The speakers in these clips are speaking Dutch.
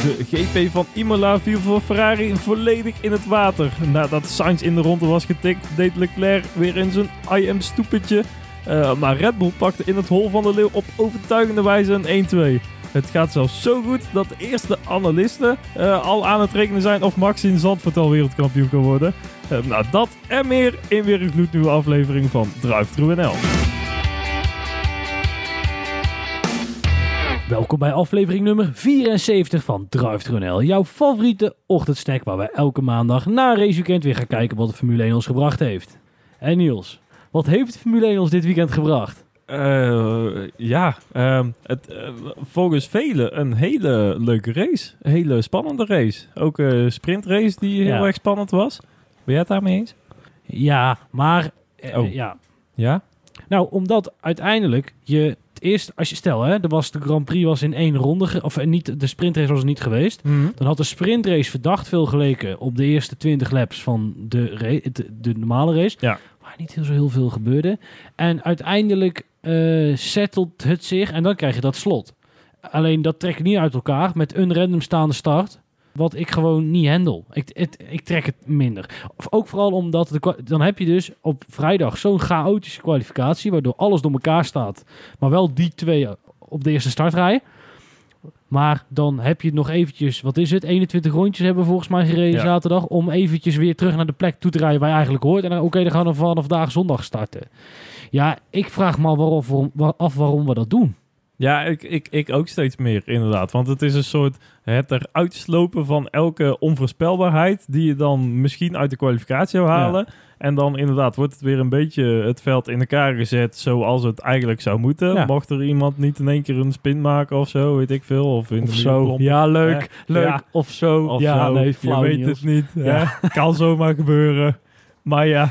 De GP van Imola viel voor Ferrari volledig in het water. Nadat Sainz in de ronde was getikt, deed Leclerc weer in zijn I am stoepetje. Uh, maar Red Bull pakte in het hol van de leeuw op overtuigende wijze een 1-2. Het gaat zelfs zo goed dat de eerste analisten uh, al aan het rekenen zijn of Max in Zandvoort al wereldkampioen kan worden. Uh, nou, dat en meer in weer een gloednieuwe aflevering van Drive NL. Welkom bij aflevering nummer 74 van Drive NL, jouw favoriete ochtendsnack waar wij elke maandag na raceweekend weer gaan kijken wat de Formule 1 ons gebracht heeft. En Niels, wat heeft de Formule 1 ons dit weekend gebracht? Uh, ja, uh, het, uh, volgens velen een hele leuke race. Een hele spannende race. Ook een sprintrace die heel erg spannend was. Ben jij het daarmee eens? Ja, maar... Eh, oh. Ja. Ja? Nou, omdat uiteindelijk je eerst, als je stel, hè, er was de Grand Prix was in één ronde, of niet, de sprintrace was er niet geweest. Mhm. Dan had de sprintrace verdacht veel geleken op de eerste 20 laps van de, de, de normale race. Ja. Waar niet heel, zo heel veel gebeurde. En uiteindelijk uh, settelt het zich en dan krijg je dat slot. Alleen dat trek ik niet uit elkaar met een random staande start. Wat ik gewoon niet handel. Ik, het, ik trek het minder. Of ook vooral omdat de, dan heb je dus op vrijdag zo'n chaotische kwalificatie. Waardoor alles door elkaar staat. Maar wel die twee op de eerste startrij. Maar dan heb je nog eventjes, wat is het? 21 rondjes hebben we volgens mij gereden zaterdag. Om eventjes weer terug naar de plek toe te rijden waar je eigenlijk hoort. En dan, oké, dan gaan we vanaf vandaag zondag starten. Ja, ik vraag me al waarom, af waarom we dat doen. Ja, ik, ik, ik ook steeds meer inderdaad. Want het is een soort het eruit slopen van elke onvoorspelbaarheid die je dan misschien uit de kwalificatie zou halen. En dan inderdaad wordt het weer een beetje het veld in elkaar gezet zoals het eigenlijk zou moeten. Mocht er iemand niet in één keer een spin maken of zo, weet ik veel. Of, in of zo. Ja, leuk. Leuk. Of zo. Of ja, zo. nee, Je weet het niet. Kan zomaar gebeuren. Maar ja.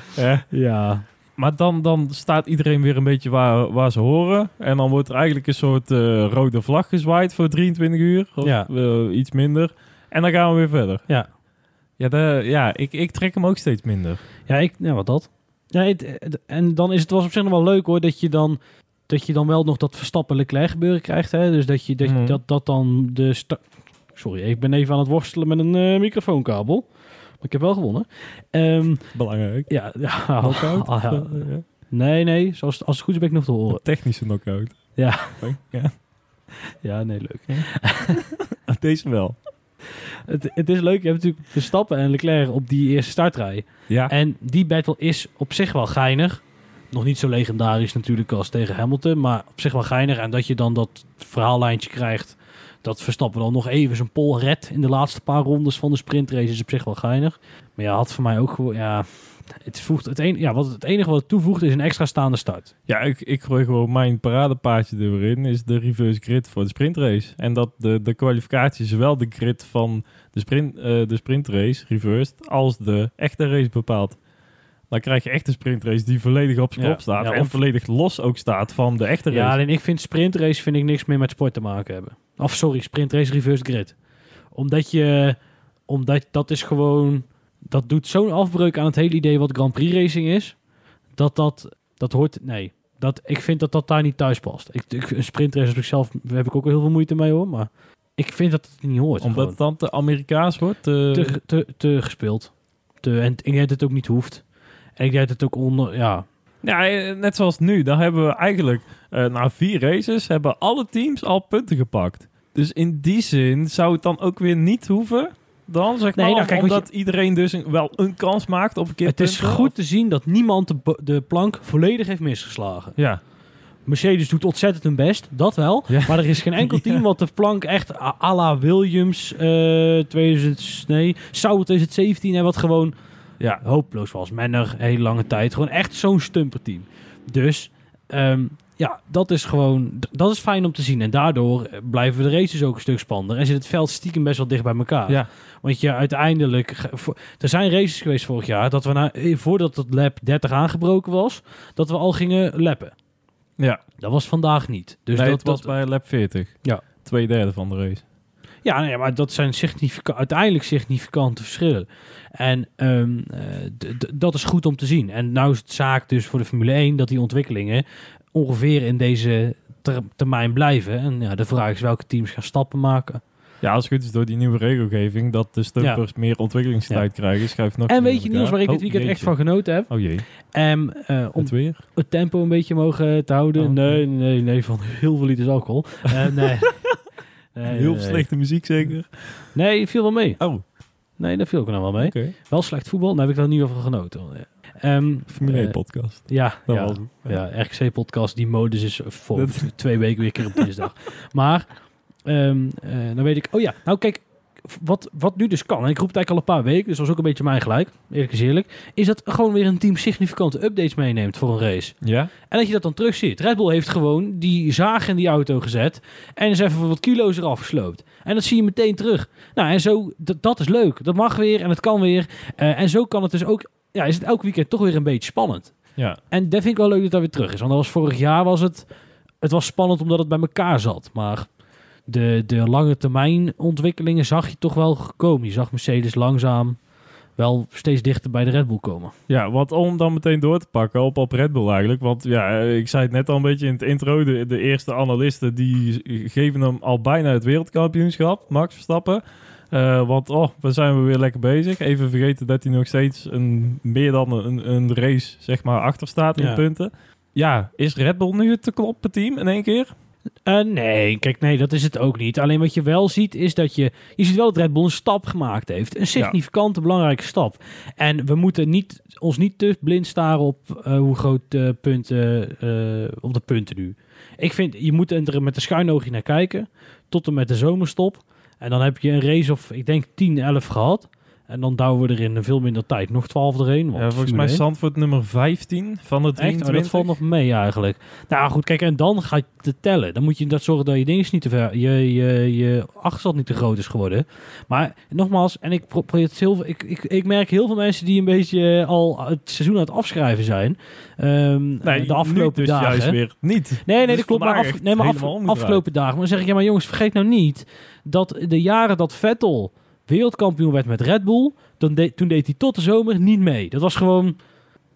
Ja maar dan, dan staat iedereen weer een beetje waar, waar ze horen. En dan wordt er eigenlijk een soort uh, rode vlag gezwaaid voor 23 uur. Of ja. Uh, iets minder. En dan gaan we weer verder. Ja. Ja, de, ja ik, ik trek hem ook steeds minder. Ja, ik, ja wat dat? Ja, het, en dan is het was op zich nog wel leuk hoor, dat je dan, dat je dan wel nog dat Verstappen Leclerc gebeuren krijgt. Hè? Dus dat, je, dat, mm. dat, dat dan de... Sorry, ik ben even aan het worstelen met een uh, microfoonkabel. Maar ik heb wel gewonnen. Um, Belangrijk. Ja, ja knockout. Ah, ja. Nee, nee. Zoals, als het goed is ben ik nog te horen. Een technische knockout. Ja. Ja, ja nee, leuk. Deze wel. Het, het, is leuk. Je hebt natuurlijk Verstappen en Leclerc op die eerste startrij. Ja. En die battle is op zich wel geinig. Nog niet zo legendarisch natuurlijk als tegen Hamilton. Maar op zich wel geinig. En dat je dan dat verhaallijntje krijgt dat Verstappen dan nog even zijn pol redt in de laatste paar rondes van de sprintrace is op zich wel geinig. Maar ja, had voor mij ook gewoon, ja, het voegt het, een, ja, wat het enige wat het toevoegt is een extra staande start. Ja, ik, ik gooi gewoon mijn paradepaardje er weer in, is de reverse grid voor de sprintrace. En dat de, de kwalificatie zowel de grid van de, sprint, uh, de sprintrace, reversed, als de echte race bepaalt. Dan krijg je echt een sprintrace die volledig op zijn kop staat. en volledig los ook staat van de echte race. Ja, alleen ik vind sprintrace vind ik niks meer met sport te maken hebben. Of sorry, sprintrace reverse grid. Omdat je... Omdat dat is gewoon... Dat doet zo'n afbreuk aan het hele idee wat Grand Prix racing is. Dat dat... Dat hoort... Nee. Dat, ik vind dat dat daar niet thuis past. Ik, ik, een sprintrace op zichzelf heb ik ook heel veel moeite mee hoor. Maar ik vind dat het niet hoort. Omdat het dan te Amerikaans wordt? Te, te, te, gespeeld. Te, en ik denk dat het ook niet hoeft. En ik denk dat het ook onder... Ja, ja, eh, net zoals nu. Dan hebben we eigenlijk uh, na vier races hebben alle teams al punten gepakt. Dus in die zin zou het dan ook weer niet hoeven. Dan zeg maar, nee, nou, kijk, omdat iedereen dus wel een kans maakt op een keer Het is goed te zien dat niemand de, de plank volledig heeft misgeslagen. Ja. Mercedes doet ontzettend hun best, dat wel. Maar er is geen enkel team wat de plank echt à la Williams uh, 2000, nee, Sauber 2017 en wat gewoon ja, hopeloos was. Menner, hele lange tijd. Gewoon echt zo'n stumperteam. Dus ehm, ja, dat is gewoon, dat is fijn om te zien. En daardoor eh, blijven de races ook een stuk spannender. En zit het veld stiekem best wel dicht bij elkaar. Ja. Want je uiteindelijk, er zijn races geweest vorig jaar, dat we na, eh, voordat het lap 30 aangebroken was, dat we al gingen lappen. Ja. Dat was vandaag niet. Dus dat, was dat, bij lap 40. Ja. Twee derde van de race. Ja, nee, maar dat zijn significa uiteindelijk significante verschillen. En um, dat is goed om te zien. En nou is het zaak dus voor de Formule 1 dat die ontwikkelingen ongeveer in deze ter termijn blijven. En ja, de vraag is welke teams gaan stappen maken. Ja, als het goed is door die nieuwe regelgeving dat de stumpers meer ontwikkelingstijd krijgen, schuift nog En weet je Niels, waar ik elkaar. dit weekend Oh, echt van genoten heb? Oh jee, En eh, om het weer? het tempo een beetje mogen te houden. Oh, nee, nee, nee, van heel veel liters alcohol. Eh, nee. Nee, Heel nee, slechte muziek zeker. Nee, viel wel mee. Oh. Nee, dat viel ook nog wel mee. Wel slecht voetbal, daar heb ik dan niet over genoten. Ehm, Formule eh, 1 podcast. ja, Dat ja, was het. ja, RKC-podcast, die modus is voor Dat- twee weken weer keer op dinsdag. maar, ehm, eh, dan weet ik... Oh ja, nou kijk, wat, wat nu dus kan, en ik roep het eigenlijk al een paar weken, dus dat was ook een beetje mijn gelijk, eerlijk is eerlijk, is dat gewoon weer een team significante updates meeneemt voor een race. Ja? En dat je dat dan terug ziet. Red Bull heeft gewoon die zaag in die auto gezet. En is even wat kilo's eraf gesloopt. En dat zie je meteen terug. Nou, en zo, dat, dat is leuk. Dat mag weer en het kan weer. Eh, en zo kan het dus ook, ja, is het elk weekend toch weer een beetje spannend. Ja. En dat vind ik wel leuk dat dat weer terug is. Want dat was vorig jaar was het, het was spannend omdat het bij elkaar zat. Maar de, de lange termijn ontwikkelingen zag je toch wel gekomen. Je zag Mercedes langzaam wel steeds dichter bij de Red Bull komen. Ja, want om dan meteen door te pakken op, op Red Bull eigenlijk. Want ja, ik zei het net al een beetje in het intro. De, de eerste analisten die geven hem al bijna het wereldkampioenschap. Max Verstappen. Eh, want oh, we zijn we weer lekker bezig. Even vergeten dat hij nog steeds een, meer dan een, een race zeg maar, achter staat in Ja. punten. Ja, is Red Bull nu het te kloppen team in één keer? Eh, nee, kijk, nee, dat is het ook niet. Alleen wat je wel ziet, is dat je... Je ziet wel dat Red Bull een stap gemaakt heeft. Een significante, belangrijke stap. En we moeten niet, ons niet te blind staren op eh, hoe groot de punten... op de punten nu. Ik vind, je moet er met een schuin oogje naar kijken. Tot en met de zomerstop. En dan heb je een race of, ik denk, 10, 11 gehad. En dan douwen we er in veel minder tijd nog 12 erheen. want Ja, volgens mij 1. Zandvoort nummer 15 van de Echt? 23. Oh, dat valt nog mee eigenlijk. Nou goed, kijk, en dan ga je te tellen. Dan moet je dat zorgen dat je dingen niet te ver, je, je, je achterstand niet te groot is geworden. Maar nogmaals, en ik pro- probeer het heel ik, ik, ik merk heel veel mensen die een beetje al het seizoen aan het afschrijven zijn. Ehm, Nee, de afgelopen dus dagen. juist weer niet. Nee, nee, Dus dat klopt. Maar, af, nee, maar af- afgelopen dagen. Maar dan zeg ik, ja, maar jongens, vergeet nou niet dat de jaren dat Vettel wereldkampioen werd met Red Bull, dan de- toen deed hij tot de zomer niet mee. Dat was gewoon...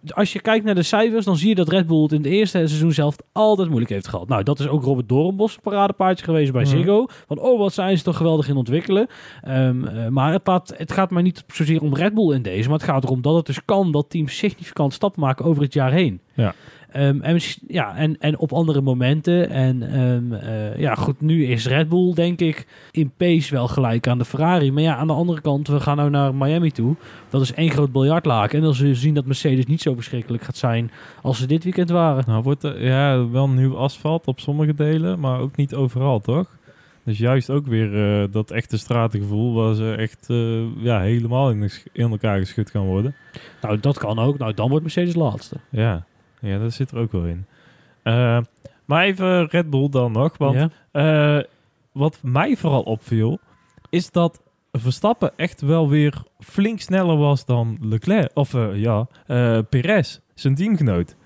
Als je kijkt naar de cijfers, dan zie je dat Red Bull het in het eerste seizoen zelf altijd moeilijk heeft gehad. Nou, dat is ook Robert Doornbos paradepaardje geweest bij. Ziggo. Van, oh, wat zijn ze toch geweldig in ontwikkelen. Ehm, eh, maar het, gaat, het gaat maar niet zozeer om Red Bull in deze, maar het gaat erom dat het dus kan dat teams significant stappen maken over het jaar heen. Ja. Ehm, en, ja, en, en op andere momenten. En ehm, eh, ja, goed, nu is Red Bull denk ik in pace wel gelijk aan de Ferrari. Maar ja, aan de andere kant, we gaan nou naar Miami toe. Dat is één groot biljartlaken. En dan zul je zien dat Mercedes niet zo verschrikkelijk gaat zijn als ze dit weekend waren. Nou wordt er ja, wel nieuw asfalt op sommige delen, maar ook niet overal, toch? Dus juist ook weer eh, dat echte stratengevoel waar ze echt eh, ja, helemaal in, in elkaar geschud kan worden. Nou, dat kan ook. Nou, dan wordt Mercedes laatste. Ja, ja dat zit er ook wel in. Eh, maar even Red Bull dan nog, want Ja? eh, wat mij vooral opviel, is dat Verstappen echt wel weer flink sneller was dan Leclerc. Of eh, ja, Perez, zijn teamgenoot.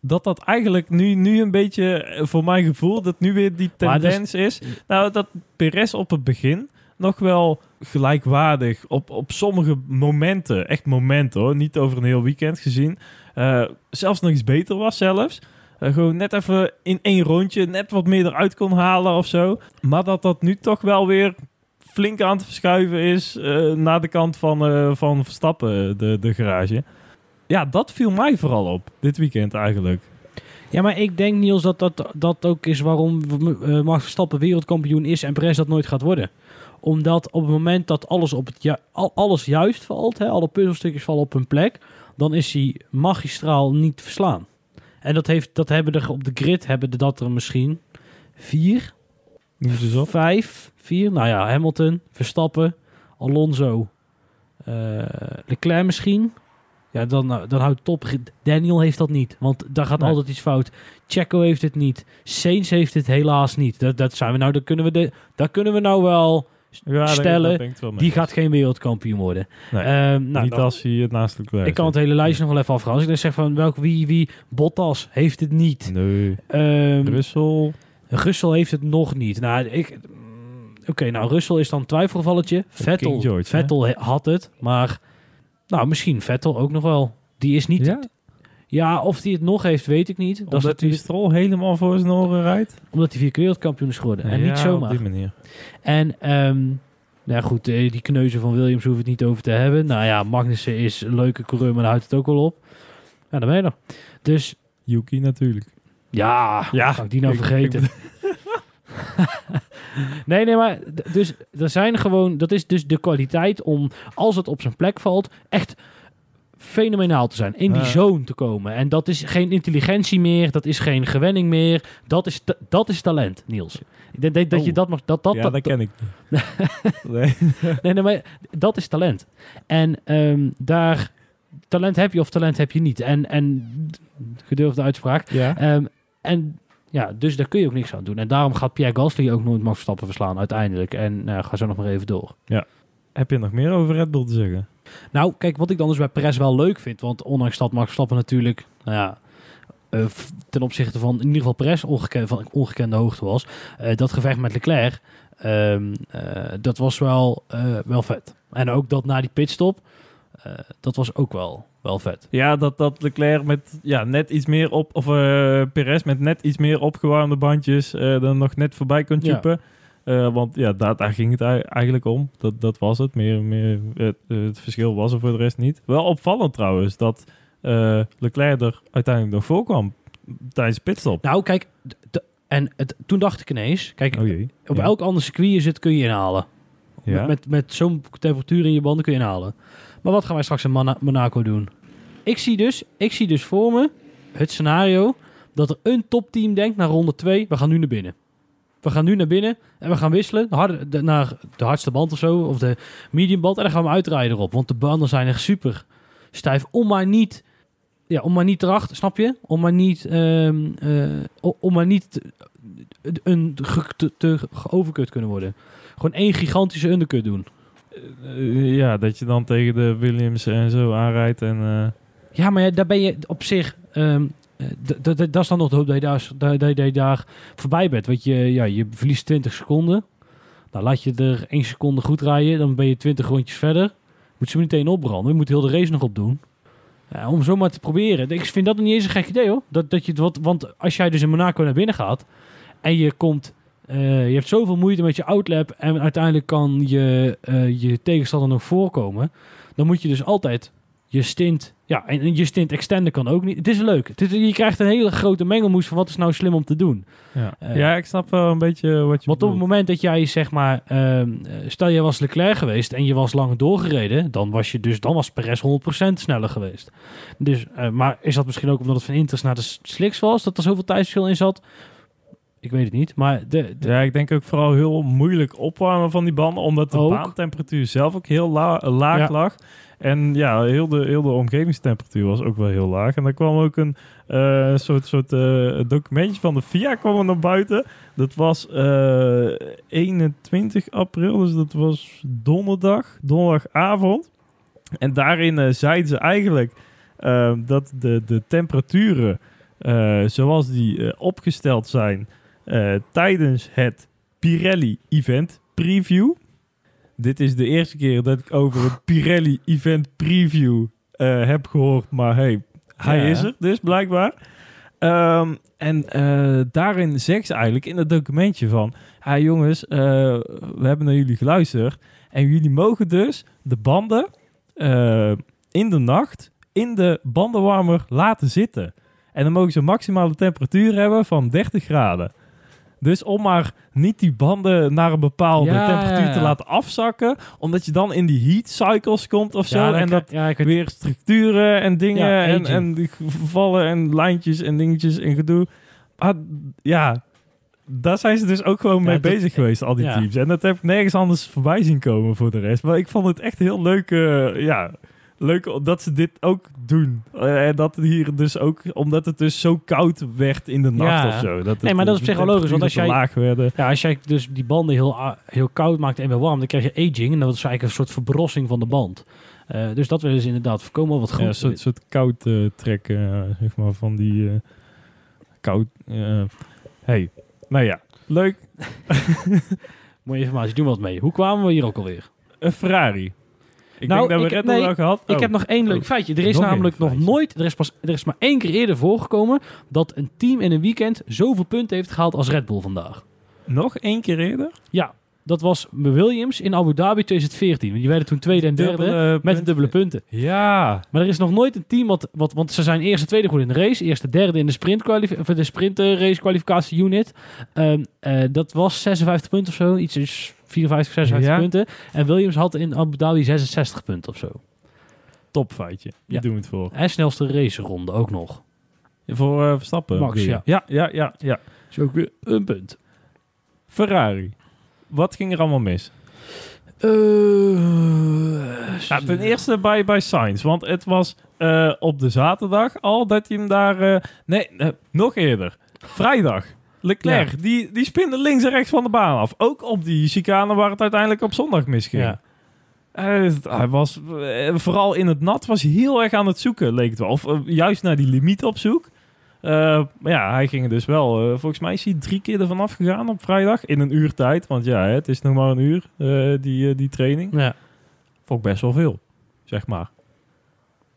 Dat dat eigenlijk nu, nu een beetje, voor mijn gevoel, dat nu weer die dus- tendens is. Nou, dat Perez op het begin nog wel gelijkwaardig op, op sommige momenten, echt momenten hoor, niet over een heel weekend gezien, eh, zelfs nog iets beter was zelfs. Eh, gewoon net even in één rondje net wat meer eruit kon halen of zo. Maar dat dat nu toch wel weer flink aan het verschuiven is eh, naar de kant van, van Verstappen, de, de garage. Ja, dat viel mij vooral op dit weekend eigenlijk. Ja, maar ik denk, Niels, dat dat, dat ook is waarom eh, Max Verstappen wereldkampioen is en Perez dat nooit gaat worden. Omdat op het moment dat alles, op het ju- al, alles juist valt, hè, alle puzzelstukjes vallen op hun plek, dan is hij magistraal niet te verslaan. En dat, heeft, dat hebben er op de grid, hebben er dat er misschien vier, vijf, vier. Nou ja, Hamilton, Verstappen, Alonso, eh, Leclerc misschien. Ja, dan, nou, dan houdt het op. Daniel heeft dat niet, want daar gaat Nee. altijd iets fout. Checo heeft het niet. Sainz heeft het helaas niet. Dat, dat zijn we nou, daar kunnen we, de, daar kunnen we nou wel Ja, stellen. het wel Die gaat geen wereldkampioen worden. Nee, Ehm, nou, niet dan- als hij het naast elkaar ik kan het hele lijstje nog wel even afgaan. Als ik dan zeg van welk, wie, wie, Bottas heeft het niet. Nee. Ehm, Russell. Russell heeft het nog niet. Nou, ik... mm, Oké, nou, Russell is dan twijfelgevalletje. Vettel, George, Vettel he- had het, maar... Nou, misschien Vettel ook nog wel. Die is niet... Ja, Ja, of hij het nog heeft, weet ik niet. Dat Omdat is die strol helemaal voor zijn oren rijdt? omdat hij vier keer wereldkampioen is geworden. En niet zomaar. op die manier. En ehm, nou ja, goed, eh, die kneuzen van Williams hoeven het niet over te hebben. Nou ja, Magnussen is een leuke coureur, maar daar houdt het ook wel op. Ja, dan ben je er. Dus Yuki natuurlijk. ja, Ja, ik die nou ik- vergeten? nee, nee, maar dus er zijn gewoon, dat is dus de kwaliteit om, als het op zijn plek valt, echt fenomenaal te zijn. In die zone te komen. En dat is geen intelligentie meer, dat is geen gewenning meer. Dat is, ta- dat is talent, Niels. Ik denk dat, dat je Oh. dat mag, dat, dat, ja, dat, dat ken ik nee. Nee, nee, maar dat is talent. En ehm, daar, talent heb je of talent heb je niet. En, en gedurfde uitspraak. Ja. Ehm, en ja, dus daar kun je ook niks aan doen. En daarom gaat Pierre Gasly ook nooit Max Verstappen verslaan uiteindelijk. En nou, ga zo nog maar even door. Heb je nog meer over Red Bull te zeggen? Nou, kijk, wat ik dan dus bij Perez wel leuk vind. Want ondanks dat Max Verstappen natuurlijk, nou ja, eh, ten opzichte van in ieder geval Perez ongekend, van ongekende hoogte was. eh, dat gevecht met Leclerc, ehm, eh, dat was wel, wel vet. En ook dat na die pitstop, eh, dat was ook wel, wel vet. Ja, dat, dat Leclerc met ja, net iets meer op, of eh Perez met net iets meer opgewarmde bandjes eh, dan nog net voorbij kon Ja. Eh, want ja, daar, daar ging het ei- eigenlijk om. Dat, dat was het. Meer, meer, het, het verschil was er voor de rest niet. Wel opvallend trouwens dat Leclerc er uiteindelijk nog voor kwam tijdens de pitstop. Nou, kijk, en het, toen dacht ik ineens, kijk, Oh jee. op ja. elk ander circuit je zit kun je inhalen. Ja. Met, met, met zo'n temperatuur in je banden kun je inhalen. Maar wat gaan wij straks in Monaco doen? Ik zie, dus, ik zie dus voor me het scenario dat er een topteam denkt naar ronde 2, we gaan nu naar binnen. We gaan nu naar binnen en we gaan wisselen harde, de- naar de hardste band of zo, of de medium band. En dan gaan we uitrijden erop, want de banden zijn echt super stijf. Om maar niet, ja, om maar niet erachter, snap je? Om maar niet, ehm, eh, om maar niet te- een te, te geoverkut kunnen worden. Gewoon één gigantische undercut doen. Eh, ja, dat je dan tegen de Williams en zo aanrijdt. En, eh, Ja, maar daar ben je op zich. ehm, eh, dat is dan nog de hoop dat je daar, voorbij bent. Want je, ja, je verliest 20 seconden. Nou, laat je er 1 seconde goed rijden, dan ben je 20 rondjes verder. Moet ze meteen opbranden. Je moet heel de race nog opdoen. Ja, om zo maar te proberen. Ik vind dat niet eens een gek idee hoor. Dat, dat je, want als jij dus in Monaco naar binnen gaat en je komt. Eh, je hebt zoveel moeite met je outlap en uiteindelijk kan je, eh, je tegenstander nog voorkomen. Dan moet je dus altijd je stint, ja, en je stint extenden kan ook niet. Het is leuk. Het is, je krijgt een hele grote mengelmoes van wat is nou slim om te doen. ja. Eh, ja, ik snap wel een beetje wat je Want op het moment dat jij zeg maar, ehm, eh, stel je was Leclerc geweest en je was lang doorgereden, dan was je dus dan was Perez 100% sneller geweest. Dus, maar is dat misschien ook omdat het van Inters naar de slicks was, dat er zoveel tijdsverschil in zat? Ik weet het niet, maar de, de- Ja, ik denk ook vooral heel moeilijk opwarmen van die banden, omdat de Ook. baantemperatuur zelf ook heel la- laag Ja. lag. En ja, heel de, heel de omgevingstemperatuur was ook wel heel laag. En dan kwam ook een eh, soort, soort eh, documentje van de FIA kwam er naar buiten. Dat was eh 21 april, dus dat was donderdag, donderdagavond. En daarin eh, zeiden ze eigenlijk eh, dat de, de temperaturen eh, zoals die eh, opgesteld zijn eh, tijdens het Pirelli Event Preview. Dit is de eerste keer dat ik over het Pirelli Event Preview eh, heb gehoord, maar hey, hij Ja. is er dus blijkbaar. Ehm, en eh, daarin zegt ze eigenlijk in het documentje van... Ja jongens, eh, we hebben naar jullie geluisterd. En jullie mogen dus de banden in de nacht in de bandenwarmer laten zitten. En dan mogen ze een maximale temperatuur hebben van 30 graden. Dus om maar niet die banden naar een bepaalde Ja, temperatuur ja, te laten afzakken. Omdat je dan in die heat cycles komt of zo. ja, en dat ik weer structuren en dingen en, en die vallen en lijntjes en dingetjes en gedoe. Ah, ja, daar zijn ze dus ook gewoon Ja, mee dat- bezig geweest, al die ja. teams. En dat heb ik nergens anders voorbij zien komen voor de rest. Maar ik vond het echt heel leuk, eh, ja, leuk dat ze dit ook doen. Eh, En dat hier dus ook, omdat het dus zo koud werd in de nacht Ja. of zo. Dat Nee, maar dat is op de zich wel logisch, want als te laag werden. Ja, als jij dus die banden heel, heel koud maakt en weer warm, dan krijg je aging. En dat is eigenlijk een soort verbrossing van de band. Eh, dus dat willen ze inderdaad voorkomen. Wat goed. Ja, een soort, soort koud eh, trekken, zeg maar, van die koud... hey, nou ja, leuk. Mooie informatie, doen we wat mee. Hoe kwamen we hier ook alweer? Een Ferrari. Ik Nou, denk dat we nee, wel gehad. Ik Oh. heb nog één leuk Oh. feitje. Er is Nog namelijk nog nooit, er is, pas, er is maar één keer eerder voorgekomen dat een team in een weekend zoveel punten heeft gehaald als Red Bull vandaag. Nog één keer eerder? Ja, dat was Williams in Abu Dhabi 2014. Want Die werden toen tweede en derde Dubbele met de punten. dubbele punten. Ja. Maar er is nog nooit een team wat, wat want ze zijn eerste, tweede goed in de race, eerste, derde in de sprint of de sprint eh, race kwalificatie unit. Ehm, eh, dat was 56 punten of zo, iets is 54, 56 Ja. punten. En Williams had in Abu Dhabi 66 punten of zo. Topfeitje. Die Ja. doen we het voor. En snelste raceronde ook nog. Voor eh, Verstappen. Max, je? ja. Ja, ja, ja, ja. Is ook weer een punt. Ferrari. Wat ging er allemaal mis? Nou, ten eerste bij, bij Sainz. Want het was eh, op de zaterdag al dat hij hem daar... nee, nog eerder. Vrijdag. Leclerc, die, die spinde links en rechts van de baan af. Ook op die chicane waar het uiteindelijk op zondag misging. Ja. Hij was eh, vooral in het nat was heel erg aan het zoeken, leek het wel. Of eh, juist naar die limiet op zoek. Eh, maar ja, hij ging er dus wel. volgens mij is hij drie keer ervan afgegaan op vrijdag. In een uur tijd. Want ja, het is nog maar een uur, die, die training. Ja. Vond ik best wel veel, zeg maar.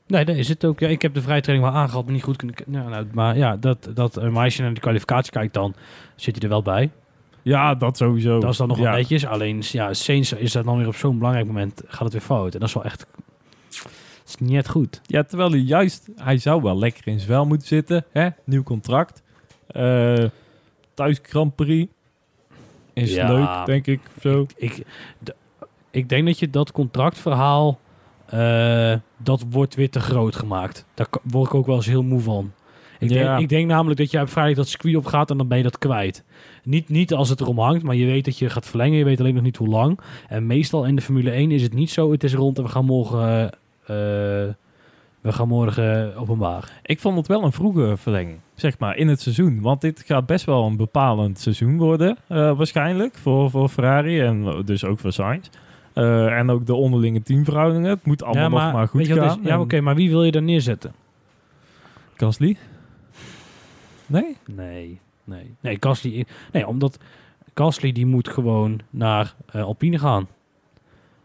Nee, dat is het ook. Ja, ik heb de vrijtraining wel aangehad, maar niet goed kunnen... Nou, nou, maar ja, dat, dat, maar als je naar de kwalificatie kijkt, dan zit hij er wel bij. Ja, dat sowieso. Dat is dan nog ja. wel netjes. Alleen, ja, Saints is dat dan weer op zo'n belangrijk moment, gaat het weer fout. En dat is wel echt... Dat is niet echt goed. Ja, terwijl hij juist... Hij zou wel lekker in vel moeten zitten. Hè? Nieuw contract. Eh, thuis Grand Prix. Is Ja. leuk, denk ik. Zo. Ik, ik denk dat je dat contractverhaal, eh, dat wordt weer te groot gemaakt. Daar word ik ook wel eens heel moe van. Ik, Ja. denk, ik denk namelijk dat je op vrijdag dat circuit op gaat en dan ben je dat kwijt. Niet, niet als het erom hangt, maar je weet dat je gaat verlengen. Je weet alleen nog niet hoe lang. En meestal in de Formule 1 is het niet zo. Het is rond en we gaan morgen, eh, eh, we gaan morgen openbaar. Ik vond het wel een vroege verlenging, zeg maar, in het seizoen. Want dit gaat best wel een bepalend seizoen worden, waarschijnlijk, voor, voor Ferrari en dus ook voor Sainz. Eh, en ook de onderlinge teamverhoudingen. Het moet allemaal nog maar goed gaan. is? Ja, oké, maar wie wil je daar neerzetten? Gasly? Nee? Nee, nee. Nee, Gasly, nee omdat Gasly die moet gewoon naar eh, Alpine gaan.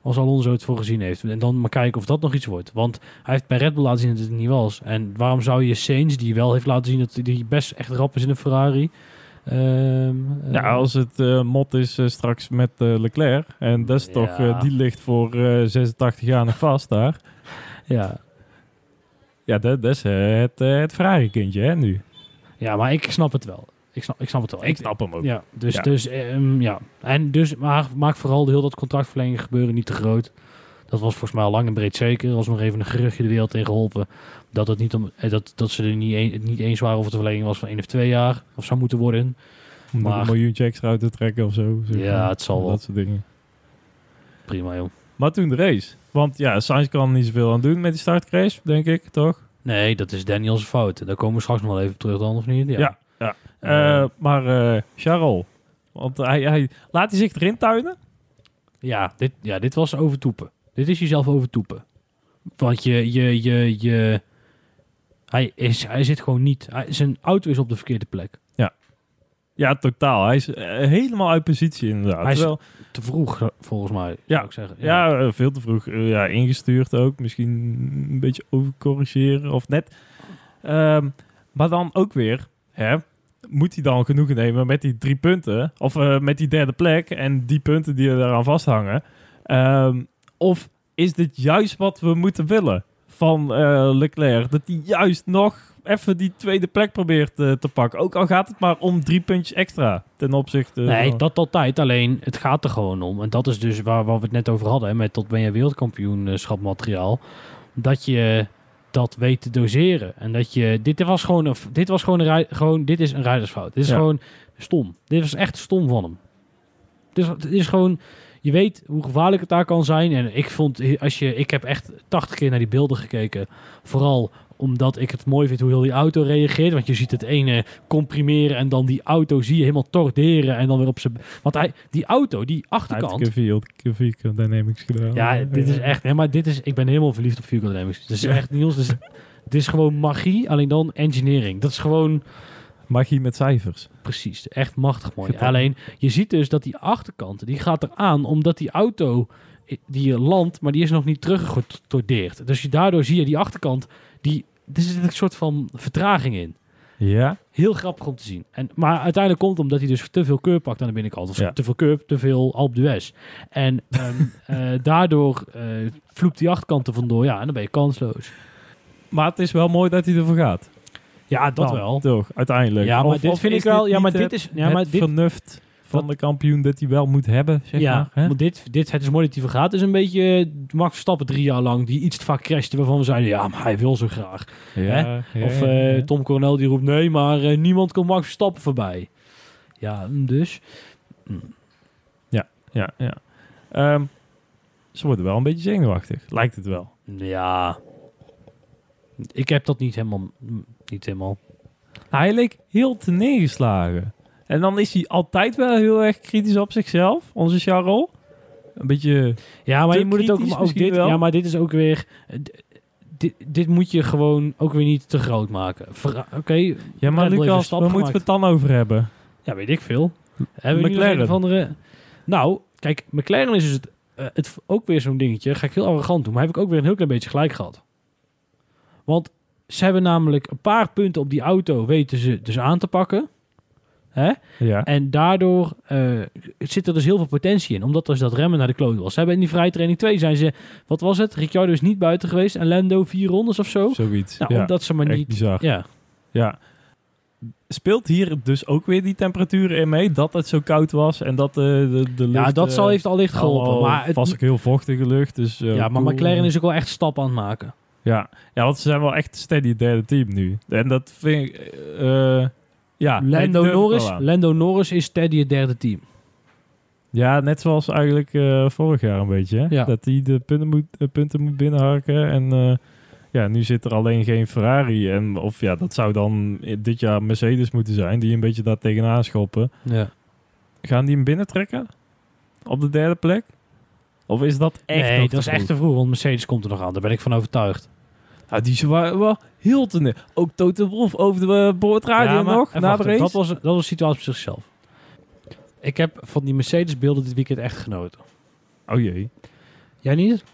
Als Alonso het voor gezien heeft. En dan maar kijken of dat nog iets wordt. Want hij heeft bij Red Bull laten zien dat het niet was. En waarom zou je Sainz, die wel heeft laten zien dat hij best echt rap is in een Ferrari... ehm, Ja, eh, als het eh, mot is eh, straks met eh, Leclerc. En dat is Ja. toch, die ligt voor eh, 86 jaar nog vast daar. ja. Ja, dat, dat is het, het Ferrari-kindje, hè, nu. ja, maar ik snap het wel. Ik snap, ik snap het wel. Ik snap hem ook. Ja, dus, Ja. dus ehm, ja. En dus, maar maak vooral de heel dat contractverlenging gebeuren niet te groot. Dat was volgens mij al lang en breed zeker. Er was nog even een geruchtje de wereld in geholpen. Dat, het niet om, eh, dat, dat ze er niet, een, niet eens waren of het een verlenging was van één of twee jaar. Of zou moeten worden. Om Maar- een miljoentje extra uit te trekken of zo. zeg Ja, het zal wel. Dat soort dingen. Prima joh. Maar toen de race. Want ja, Sainz kan niet zoveel aan doen met die startcrash, denk ik, toch? Nee, dat is Daniels fout. Daar komen we straks nog wel even terug dan, of niet? Ja. Ja, ja. Eh, maar eh Charles, want hij, hij laat hij zich erin tuinen? Ja, dit, ja, dit was overtoepen. Dit is jezelf overtoepen. Want je, je, je, je... Hij, is, hij zit gewoon niet... Hij, zijn auto is op de verkeerde plek. Ja, totaal. Hij is eh, helemaal uit positie inderdaad. Hij is- Terwijl, Te vroeg, volgens mij, Ja, zou ik zeggen. ja, eh, veel te vroeg. eh, ja, ingestuurd ook. Misschien een beetje overcorrigeren of net. Ehm, maar dan ook weer, hè, moet hij dan genoegen nemen met die drie punten? Of met die derde plek en die punten die er aan vasthangen? Ehm, of is dit juist wat we moeten willen van eh, Leclerc? Dat hij juist nog even die tweede plek probeert eh, te pakken. Ook al gaat het maar om drie puntjes extra ten opzichte Nee, dat altijd. Alleen, het gaat er gewoon om. En dat is dus waar, waar we het net over hadden. Hè, met tot ben je wereldkampioenschap materiaal. Dat je dat weet te doseren. En dat je... Dit was gewoon een... Dit, was gewoon een, rij- gewoon, dit is een rijdersfout. Dit is Ja. gewoon stom. Dit was echt stom van hem. Dus het is gewoon... Je weet hoe gevaarlijk het daar kan zijn. En ik vond... Als je, ik heb echt 80 keer naar die beelden gekeken. Vooral omdat ik het mooi vind hoe heel die auto reageert. Want je ziet het ene comprimeren en dan die auto zie je helemaal torderen en dan weer op zijn... Want hij, die auto, die Hij achterkant... heeft Q4 Q4 Dynamics gedaan. Ja, dit is echt... Nee, maar dit is... Ik ben helemaal verliefd op Vehicle Dynamics. Het is echt, Niels, het is, het is gewoon magie, alleen dan engineering. Dat is gewoon... Magie met cijfers. Precies, echt machtig mooi. Alleen, je ziet dus dat die achterkant, die gaat eraan omdat die auto die je landt, maar die is nog niet teruggetordeerd. Dus je, daardoor zie je die achterkant, die, er zit een soort van vertraging in. Ja. Heel grappig om te zien. En, maar uiteindelijk komt het omdat hij dus te veel keur pakt aan de binnenkant. Of Ja. te veel keur, te veel d'Huez. En ehm, eh, daardoor eh vloept die achterkant er vandoor. Ja, en dan ben je kansloos. Maar het is wel mooi dat hij ervoor gaat. Ja, dat Dan, wel. Toch, uiteindelijk. Ja, maar Of- dit of vind ik wel... Ja, maar dit is... Ja, maar dit, vernuft van dat- de kampioen dat hij wel moet hebben, zeg ja, maar. Hè? maar dit, dit, het is mooi dat hij vergaat. is een beetje eh, Max Verstappen drie jaar lang, die iets te vaak crashte, waarvan we zeiden, ja, maar hij wil zo graag. Ja, ja, of ja, eh, ja. Tom Coronel die roept, nee, maar eh, niemand komt Max Verstappen voorbij. Ja, mm, dus... mm. Ja, ja. Ehm, ze worden wel een beetje zenuwachtig, lijkt het wel. Ja. Ik heb dat niet helemaal... Niet helemaal... Nou, hij leek heel te neergeslagen. En dan is hij altijd wel heel erg kritisch op zichzelf, onze Charles. Een beetje... Ja, maar je moet het ook... Maar dit, wel. ja, maar dit is ook weer... Dit, dit moet je gewoon ook weer niet te groot maken. Oké, Ja, maar Lucas, waar moeten we het dan over hebben? Ja, weet ik veel. Hebben we McLaren. een of andere... Nou, kijk, McLaren is dus het, eh, het ook weer zo'n dingetje. Ga ik heel arrogant doen, maar heb ik ook weer een heel klein beetje gelijk gehad. Want ze hebben namelijk een paar punten op die auto weten ze dus aan te pakken. Hè? Ja. En daardoor eh, zit er dus heel veel potentie in. Omdat dus dat remmen naar de kloot was. Ze hebben in die vrije training 2 zijn ze... Wat was het? Ricciardo is niet buiten geweest. En Lando vier rondes of zo. Zoiets. Nou, ja. omdat ze maar niet... bizar. Ja, Ja. Speelt hier dus ook weer die temperaturen in mee? Dat het zo koud was en dat eh, de, de lucht... ja, dat eh, zal heeft allicht geholpen. Maar het, was ook heel vochtige lucht, dus... eh, ja, maar cool. McLaren is ook wel echt stap aan het maken. Ja. ja, want ze zijn wel echt steady derde team nu. En dat vind ik... eh, ja, Lando, Norris. Lando Norris is Teddy het derde team. Ja, net zoals eigenlijk eh, vorig jaar een beetje. Hè? Ja. Dat hij de punten moet, de punten moet binnenharken. En eh, ja, nu zit er alleen geen Ferrari. En, of ja, dat zou dan dit jaar Mercedes moeten zijn. Die een beetje daar tegenaan schoppen. Ja. Gaan die hem binnentrekken? Op de derde plek? Of is dat echt nee, dat is echt te vroeg, want Mercedes komt er nog aan. Daar ben ik van overtuigd. Nou, die waren wel heel te... Ook Toto Wolff over de uh, boordradio Ja, nog, na de race. Dat was, dat was een situatie op zichzelf. Ik heb van die Mercedes-beelden dit weekend echt genoten. Oh jee. Jij niet?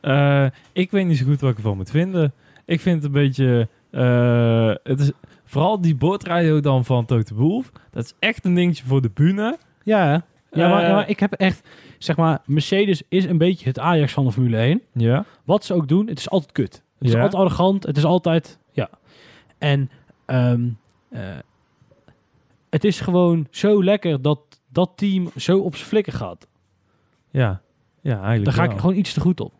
Eh, ik weet niet zo goed wat ik ervan moet vinden. Ik vind het een beetje... eh, het is, vooral die boordradio dan van Toto Wolff. Dat is echt een dingetje voor de bühne. Ja, ja, maar, Eh, ja, maar ik heb echt... Zeg maar, Mercedes is een beetje het Ajax van de Formule 1. Ja. Wat ze ook doen, het is altijd kut. Het is Ja. altijd arrogant. Het is altijd... Ja. En ehm, eh, het is gewoon zo lekker dat dat team zo op zijn flikken gaat. Ja. Ja, eigenlijk Daar ga ik gewoon iets te goed op.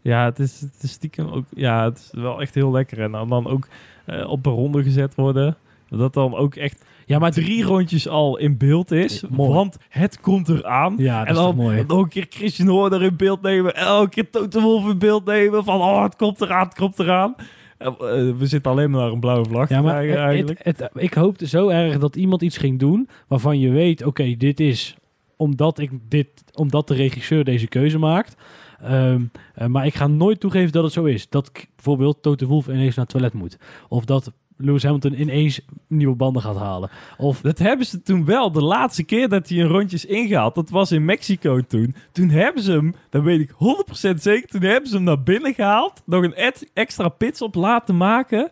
Ja, het is, het is stiekem ook... Ja, het is wel echt heel lekker. En dan, dan ook eh, op een ronde gezet worden. Dat dan ook echt Ja, maar drie rondjes al in beeld is. Mooi. Want het komt eraan. Ja, dat en is dan toch mooi. een keer Christian Horner in beeld nemen. Elke keer Toto Wolff in beeld nemen. Van, oh, het komt eraan, het komt eraan. Eh, eh, we zitten alleen maar naar een blauwe vlag Ja, te maar eigenlijk. het, het- ik hoopte zo erg dat iemand iets ging doen waarvan je weet, oké, dit is omdat, ik dit, omdat de regisseur deze keuze maakt. Ehm, eh, maar ik ga nooit toegeven dat het zo is. Dat bijvoorbeeld Toto Wolff ineens naar het toilet moet. Of dat Lewis Hamilton ineens nieuwe banden gaat halen. Of Dat hebben ze toen wel. De laatste keer dat hij een rondjes ingehaald, dat was in Mexico toen. Toen hebben ze hem, dat weet ik 100% zeker, toen hebben ze hem naar binnen gehaald. Nog een extra pitstop laten maken.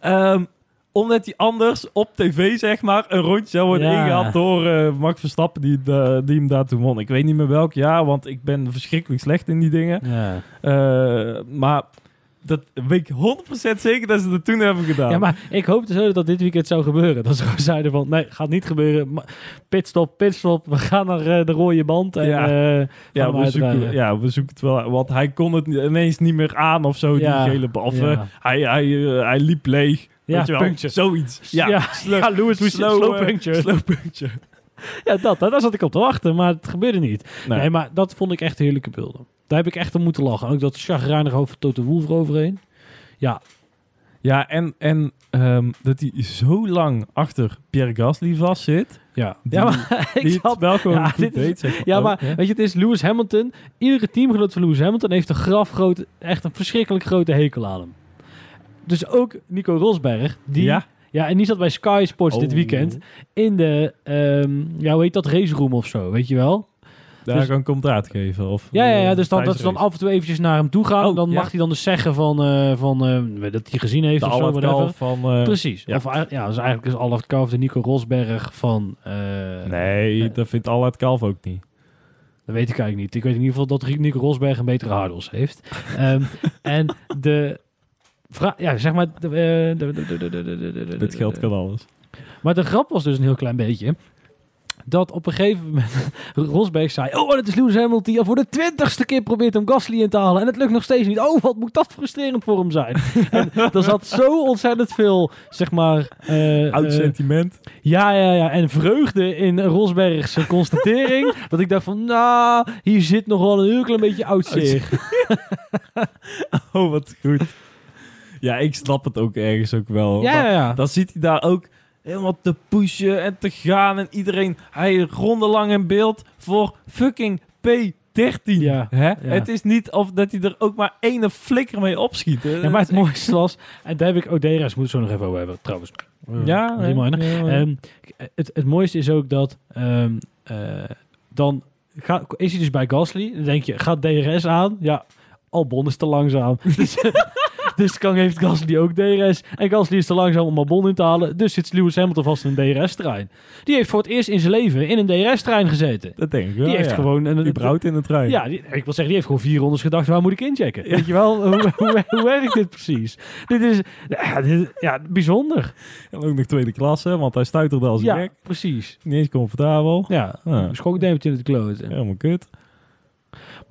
Ehm, omdat hij anders op tv, zeg maar, een rondje zou worden Ja. ingehaald door eh, Max Verstappen, die, de- die hem daar toen won. Ik weet niet meer welk jaar, want ik ben verschrikkelijk slecht in die dingen. ja. Eh, maar dat weet ik 100% zeker dat ze dat toen hebben gedaan. ja, maar ik hoopte zo dat dit weekend zou gebeuren. Dat ze gewoon zeiden van, nee, gaat niet gebeuren. Pitstop, pitstop, we gaan naar eh, de rode band. En, Ja. eh, Ja, we zoeken, ja, we zoeken het wel. Want hij kon het ineens niet meer aan of zo, Ja, die gele bal. Ja. hij, hij, eh, hij liep leeg. Ja, weet je wel. puncture. Zoiets. Ja, ja, slow, ja, Lewis slow, slow, slow puncture. Ja, dat, daar zat ik op te wachten, maar het gebeurde niet. Nee. Nee, maar dat vond ik echt heerlijke beelden. Daar heb ik echt om moeten lachen. Ook dat chagrijnig over Toto Wolff eroverheen. Ja, Ja, en, en ehm, dat hij zo lang achter Pierre Gasly vast zit. ja. Die- ja, maar ik Die zat- wel gewoon ja, is-. Zeg maar. Ja, ook, maar hè? weet je, het is Lewis Hamilton. Iedere teamgenoot van Lewis Hamilton heeft een grafgrote, echt een verschrikkelijk grote hekel aan hem. Dus ook Nico Rosberg, die Ja, Ja, en die zat bij Sky Sports dit Oh. weekend in de, ehm, ja, hoe heet dat, race room of zo, weet je wel? Daar Dus- kan ik commentaar geven. Of, Ja, ja, ja dus dan, dat ze dan af en toe eventjes naar hem toe gaan. Oh, dan ja. mag hij dan dus zeggen van, eh, van eh, dat hij gezien heeft De of zo. Kalf van... eh, Precies. ja. Of ja, dus eigenlijk is Allard Kalf de Nico Rosberg van... nee, dat vindt Allard Kalf ook niet. Dat weet ik eigenlijk niet. Ik weet in ieder geval dat Nico Rosberg een betere hardels heeft. Ehm, en de... Ja, zeg maar... Dit geld kan alles. Maar de grap was dus een heel klein beetje... Dat op een gegeven moment Rosberg zei... Oh, dat is Lewis Hamilton die al voor de twintigste keer probeert om Gasly in te halen. En het lukt nog steeds niet. Oh, wat moet dat frustrerend voor hem zijn. en er zat zo ontzettend veel, zeg maar... eh, Oud eh, sentiment. ja, ja, ja. En vreugde in Rosbergse constatering. dat ik dacht van, nou, hier zit nog wel een heel klein beetje oud zeer. Oh, wat goed. Ja, ik snap het ook ergens ook wel. Ja, ja, ja. Dan ziet hij daar ook helemaal te pushen en te gaan. En iedereen, hij ronde lang in beeld voor fucking P13. Ja, Hè? ja. Het is niet of dat hij er ook maar ene flikker mee opschiet. hè. Ja, maar het mooiste was, en daar heb ik moeten we het zo nog even over hebben, trouwens. Ja, Uh, het mooiste is ook dat ehm, eh, dan ga, is hij dus bij Gasly. Dan denk je, gaat DRS aan? Ja, Albon is te langzaam. dus, dus kan heeft Gasly ook DRS. En Gasly is te langzaam om Albon in te halen. Dus zit Lewis Hamilton vast in een DRS-trein. Die heeft voor het eerst in zijn leven in een DRS-trein gezeten. dat denk ik wel, Die heeft ja. gewoon... Een, Überhaupt in de trein. ja, die- ik wil zeggen, die heeft gewoon vier rondes gedacht, waar moet ik inchecken? Weet je wel, hoe, hoe, hoe werkt dit precies? Dit is ja, dit, ja, bijzonder. En ook nog tweede klasse, want hij stuiterde als een Ja, gek. precies. Niet eens comfortabel. Ja, Ja. schokdempertje in het kloten. Helemaal kut.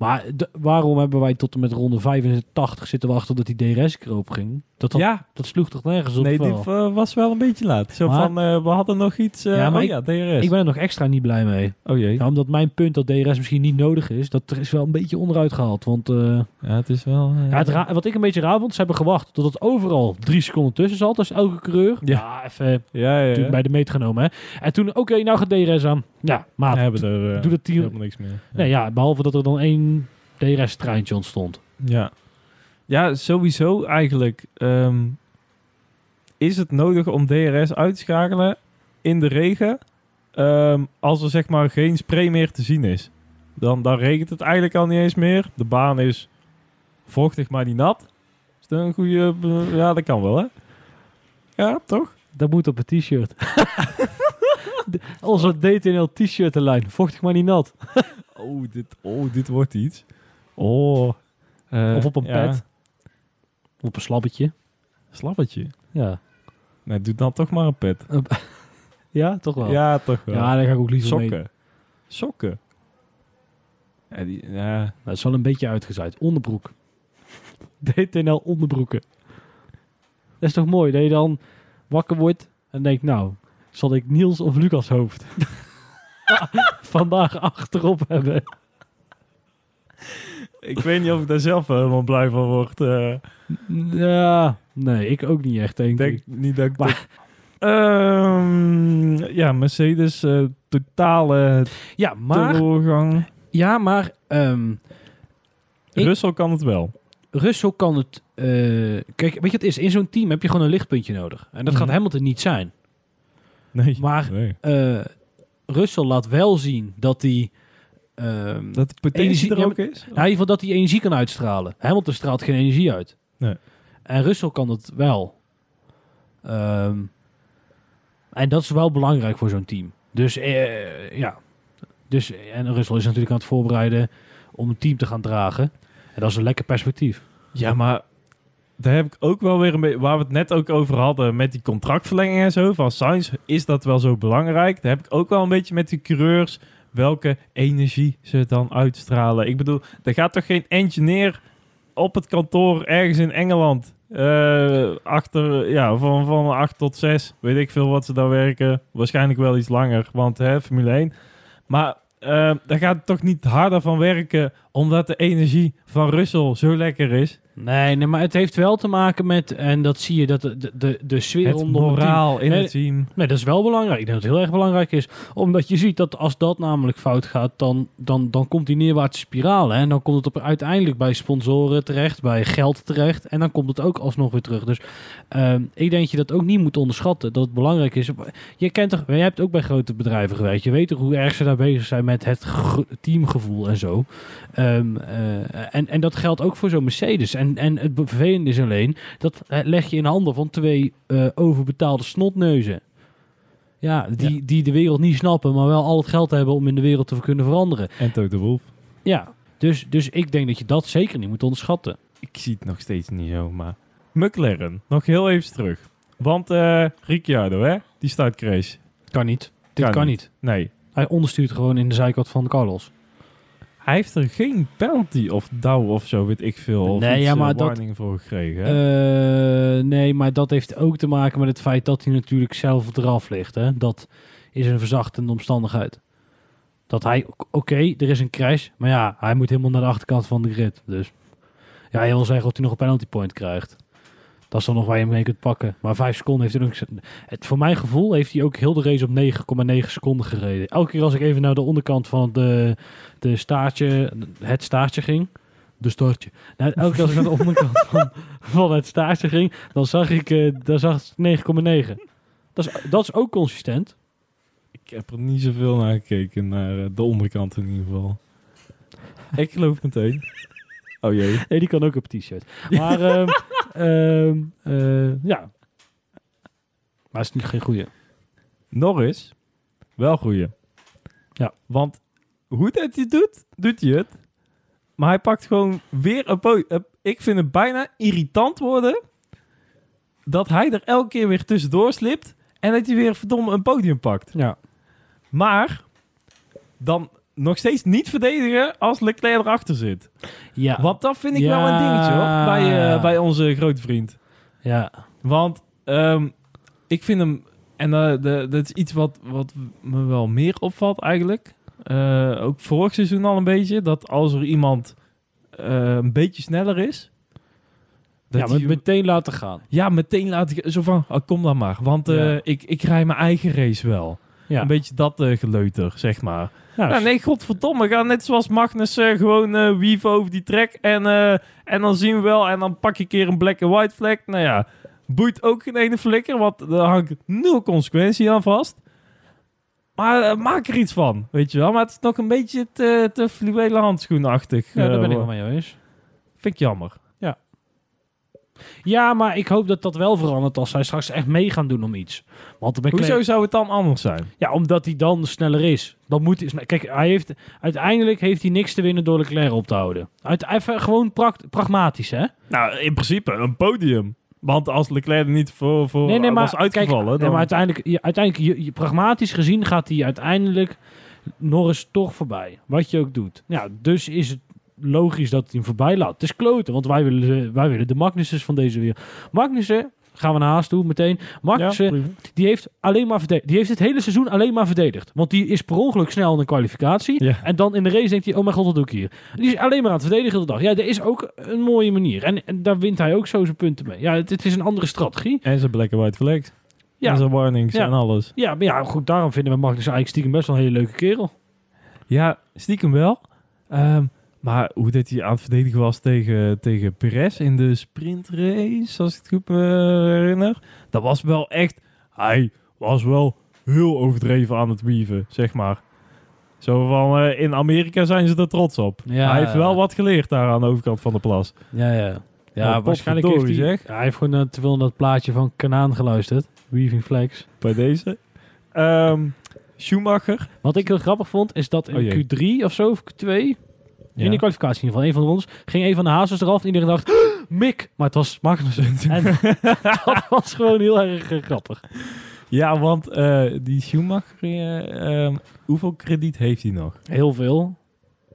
Maar de- waarom hebben wij tot en met ronde 85 zitten wachten dat die DRS kroop ging? Dat, dat, ja, dat sloeg toch nergens op? nee, wel? die eh, was wel een beetje laat. Zo Maar- van, eh, we hadden nog iets... eh, Ja, maar oh ik- ja, DRS. Ik ben er nog extra niet blij mee. Oh jee. Ja, omdat mijn punt dat DRS misschien niet nodig is, dat is wel een beetje onderuit gehaald. Want Ja, het is wel... ja, het wat ik een beetje raar vond, ze hebben gewacht tot het overal drie seconden tussen zat. Dus elke coureur. Ja. Ja, even ja, ja, bij de meet genomen. Hè. En toen, oké, nou gaat DRS aan. Ja, maar We hebben er doe dat tien- helemaal niks meer. nee, ja, behalve dat er dan één DRS-treintje ontstond. Ja. Ja, sowieso eigenlijk ehm, is het nodig om DRS uit te schakelen in de regen ehm, als er zeg maar geen spray meer te zien is. Dan, dan regent het eigenlijk al niet eens meer. De baan is vochtig, maar niet nat. Is dat een goede... Ja, dat kan wel, hè? Ja, toch? Dat moet op een t-shirt. Onze DTNL t-shirtenlijn. Vochtig maar niet nat. Oh, dit, oh, dit wordt iets. Oh. Eh, of op een ja, pet. Of op een slabbetje. Slappertje. Ja. Nee, doe dan toch maar een pet. Ja, toch wel. Ja, toch wel. Ja, daar ga ik ook liever mee. Sokken. Sokken. Ja, die, ja. Nou, dat is wel een beetje uitgezaaid. Onderbroek. DTNL onderbroeken. Dat is toch mooi dat je dan wakker wordt en denkt, nou, zal ik Niels of Lucas hoofd vandaag achterop hebben? Ik weet niet of ik daar zelf helemaal blij van word. eh. Ja, nee, ik ook niet echt, denk ik denk ik. niet dat ik... Maar- Ehm, ja, Mercedes, eh, totale Ja, maar, teleurgang. ja, maar Ik- Russell kan het wel. Russell kan het... eh, kijk, weet je wat het is? In zo'n team heb je gewoon een lichtpuntje nodig. En dat Mhm. gaat Hamilton niet zijn. Nee. Maar nee. Russell laat wel zien dat hij... ehm, Dat de potentie Energie- er ja, ook is? Ja, in ieder geval dat hij energie kan uitstralen. Hamilton straalt geen energie uit. Nee. En Russell kan het wel. Ehm, en dat is wel belangrijk voor zo'n team. Dus eh, ja. Dus, en Russell is natuurlijk aan het voorbereiden om een team te gaan dragen. En dat is een lekker perspectief. Ja, maar daar heb ik ook wel weer een beetje... Waar we het net ook over hadden met die contractverlenging en zo van Sainz, is dat wel zo belangrijk? Daar heb ik ook wel een beetje met die coureurs welke energie ze dan uitstralen. Ik bedoel, er gaat toch geen engineer op het kantoor ergens in Engeland eh, achter, ja, van, van 8 tot 6, weet ik veel wat ze daar werken. Waarschijnlijk wel iets langer, want hè, Formule 1. Maar eh, daar gaat het toch niet harder van werken omdat de energie van Russell zo lekker is. Nee, nee, maar het heeft wel te maken met, en dat zie je, dat de, de, de, sfeer Het team- moraal in Nee, het team. Nee, dat is wel belangrijk. Ik denk dat het heel erg belangrijk is. Omdat je ziet dat als dat namelijk fout gaat, dan, dan, dan komt die neerwaartse spiraal. Hè? En dan komt het op, uiteindelijk bij sponsoren terecht, bij geld terecht. En dan komt het ook alsnog weer terug. Dus ehm, ik denk dat je dat ook niet moet onderschatten. Dat het belangrijk is. Je kent toch, jij hebt ook bij grote bedrijven gewerkt. Je weet toch hoe erg ze daar bezig zijn met het teamgevoel en zo. Ehm, eh, en, en dat geldt ook voor zo'n Mercedes. En, en het vervelende is alleen, dat leg je in handen van twee eh, overbetaalde snotneuzen. Ja, die, die de wereld niet snappen, maar wel al het geld hebben om in de wereld te kunnen veranderen. En Toto Wolff. Ja, dus, dus ik denk dat je dat zeker niet moet onderschatten. Ik zie het nog steeds niet zo, maar... McLaren, nog heel even terug. Want eh Ricciardo, hè? Die startcrash. Kan niet. Dit Kan kan, niet. niet. Nee. Hij onderstuurt gewoon in de zijkant van Carlos. Hij heeft er geen penalty of douw of zo, weet ik veel. Of Nee, iets, ja, maar eh, dat- voor gekregen. Eh, nee, maar dat heeft ook te maken met het feit dat hij natuurlijk zelf eraf ligt. Hè? Dat is een verzachtende omstandigheid. Dat hij, oké, er is een crash, maar ja, hij moet helemaal naar de achterkant van de grid. Dus ja, je wil zeggen of hij nog een penalty point krijgt. Dat is dan nog waar je hem mee kunt pakken. Maar vijf seconden heeft hij ook... Het, voor mijn gevoel heeft hij ook heel de race op 9,9 seconden gereden. Elke keer als ik even naar de onderkant van de, de staartje, het staartje ging... De staartje. Nou, elke keer als ik naar de onderkant van, van het staartje ging, dan zag ik, eh dan zag ik 9,9. Dat is, dat is ook consistent. Ik heb er niet zoveel naar gekeken, naar eh, de onderkant in ieder geval. ik geloof meteen. Oh jee. Nee, die kan ook op t-shirt. Maar ehm, eh, ja. Maar het is niet geen goeie. Norris, wel goeie. Ja. Want hoe dat hij doet, doet hij het. Maar hij pakt gewoon weer een podium. Ik vind het bijna irritant worden dat hij er elke keer weer tussendoor slipt en dat hij weer verdomme een podium pakt. Ja. Maar dan nog steeds niet verdedigen als Leclerc erachter zit. Ja. Want dat vind ik Ja. wel een dingetje hoor, bij, eh, bij onze grote vriend. Ja. Want ehm, ik vind hem, en eh, de, dat is iets wat, wat me wel meer opvalt eigenlijk. Eh, ook vorig seizoen al een beetje. Dat als er iemand een beetje sneller is. Dat ja, maar die- meteen laten gaan. ja, meteen laat ik zo van, oh, kom dan maar. Want Ja. ik, ik rij mijn eigen race wel. Ja. Een beetje dat eh, geleuter, zeg maar. Ja, Ja, nee, godverdomme. Ga net zoals Magnus eh, gewoon eh weave over die trek. En, en dan zien we wel. En dan pak je een keer een black and white vlek. Nou ja, boeit ook geen ene flikker. Want daar hangt nul consequentie aan vast. Maar maak er iets van, weet je wel. Maar het is nog een beetje te, te fluwelen handschoenachtig. Ja, daar ben ik wel mee eens. Vind ik jammer. Ja, maar ik hoop dat dat wel verandert als zij straks echt mee gaan doen om iets. Want dan Hoezo zou het dan anders zijn? Ja, omdat hij dan sneller is. Dan moet hij, kijk, hij heeft, uiteindelijk heeft hij niks te winnen door Leclerc op te houden. Uit, even gewoon pragmatisch, hè? Nou, in principe een podium. Want als Leclerc er niet voor, voor Nee, nee, maar, was uitgevallen... kijk, nee, dan... maar uiteindelijk, je, uiteindelijk je, je- pragmatisch gezien gaat hij uiteindelijk Norris toch voorbij. Wat je ook doet. Ja, dus is het logisch dat hij hem voorbij laat. Het is kloten, want wij willen, wij willen de Magnussen van deze wereld. Magnussen, gaan we naar Haas toe meteen. Magnussen, Ja, die heeft alleen maar verdedigd. Die heeft het hele seizoen alleen maar verdedigd. Want die is per ongeluk snel in de kwalificatie. Ja. En dan in de race denkt hij, oh mijn god, wat doe ik hier? Die is alleen maar aan het verdedigen de dag. Ja, dat is ook een mooie manier. En, en daar wint hij ook zo zijn punten mee. Ja, het, het is een andere strategie. En zijn black and white flags. Ja. En zijn warnings Ja. en alles. Ja, maar ja, goed, daarom vinden we Magnus eigenlijk stiekem best wel een hele leuke kerel. Ja, stiekem wel. Ehm, maar hoe dat hij aan het verdedigen was tegen, tegen Perez in de sprintrace, als ik het goed me herinner. Dat was wel echt... Hij was wel heel overdreven aan het wieven, zeg maar. Zo van, eh, in Amerika zijn ze er trots op. Ja. Hij heeft wel wat geleerd daar aan de overkant van de plas. Ja, ja. Ja, Oh, waarschijnlijk heeft hij... zeg. Hij heeft gewoon eh, te veel naar het plaatje van Kanaan geluisterd. Weaving Flags. Bij deze. Ehm, Schumacher. Wat ik heel grappig vond, is dat in Oh jee. Q3 of zo, of Q2... Ja. In de kwalificatie in ieder geval, een van de rondes, ging een van de hazes eraf en iedereen dacht, Mick, maar het was Magnussen. en dat was gewoon heel erg eh, grappig. Ja, want eh, die Schumacher, eh, ehm, hoeveel krediet heeft hij nog? Heel veel.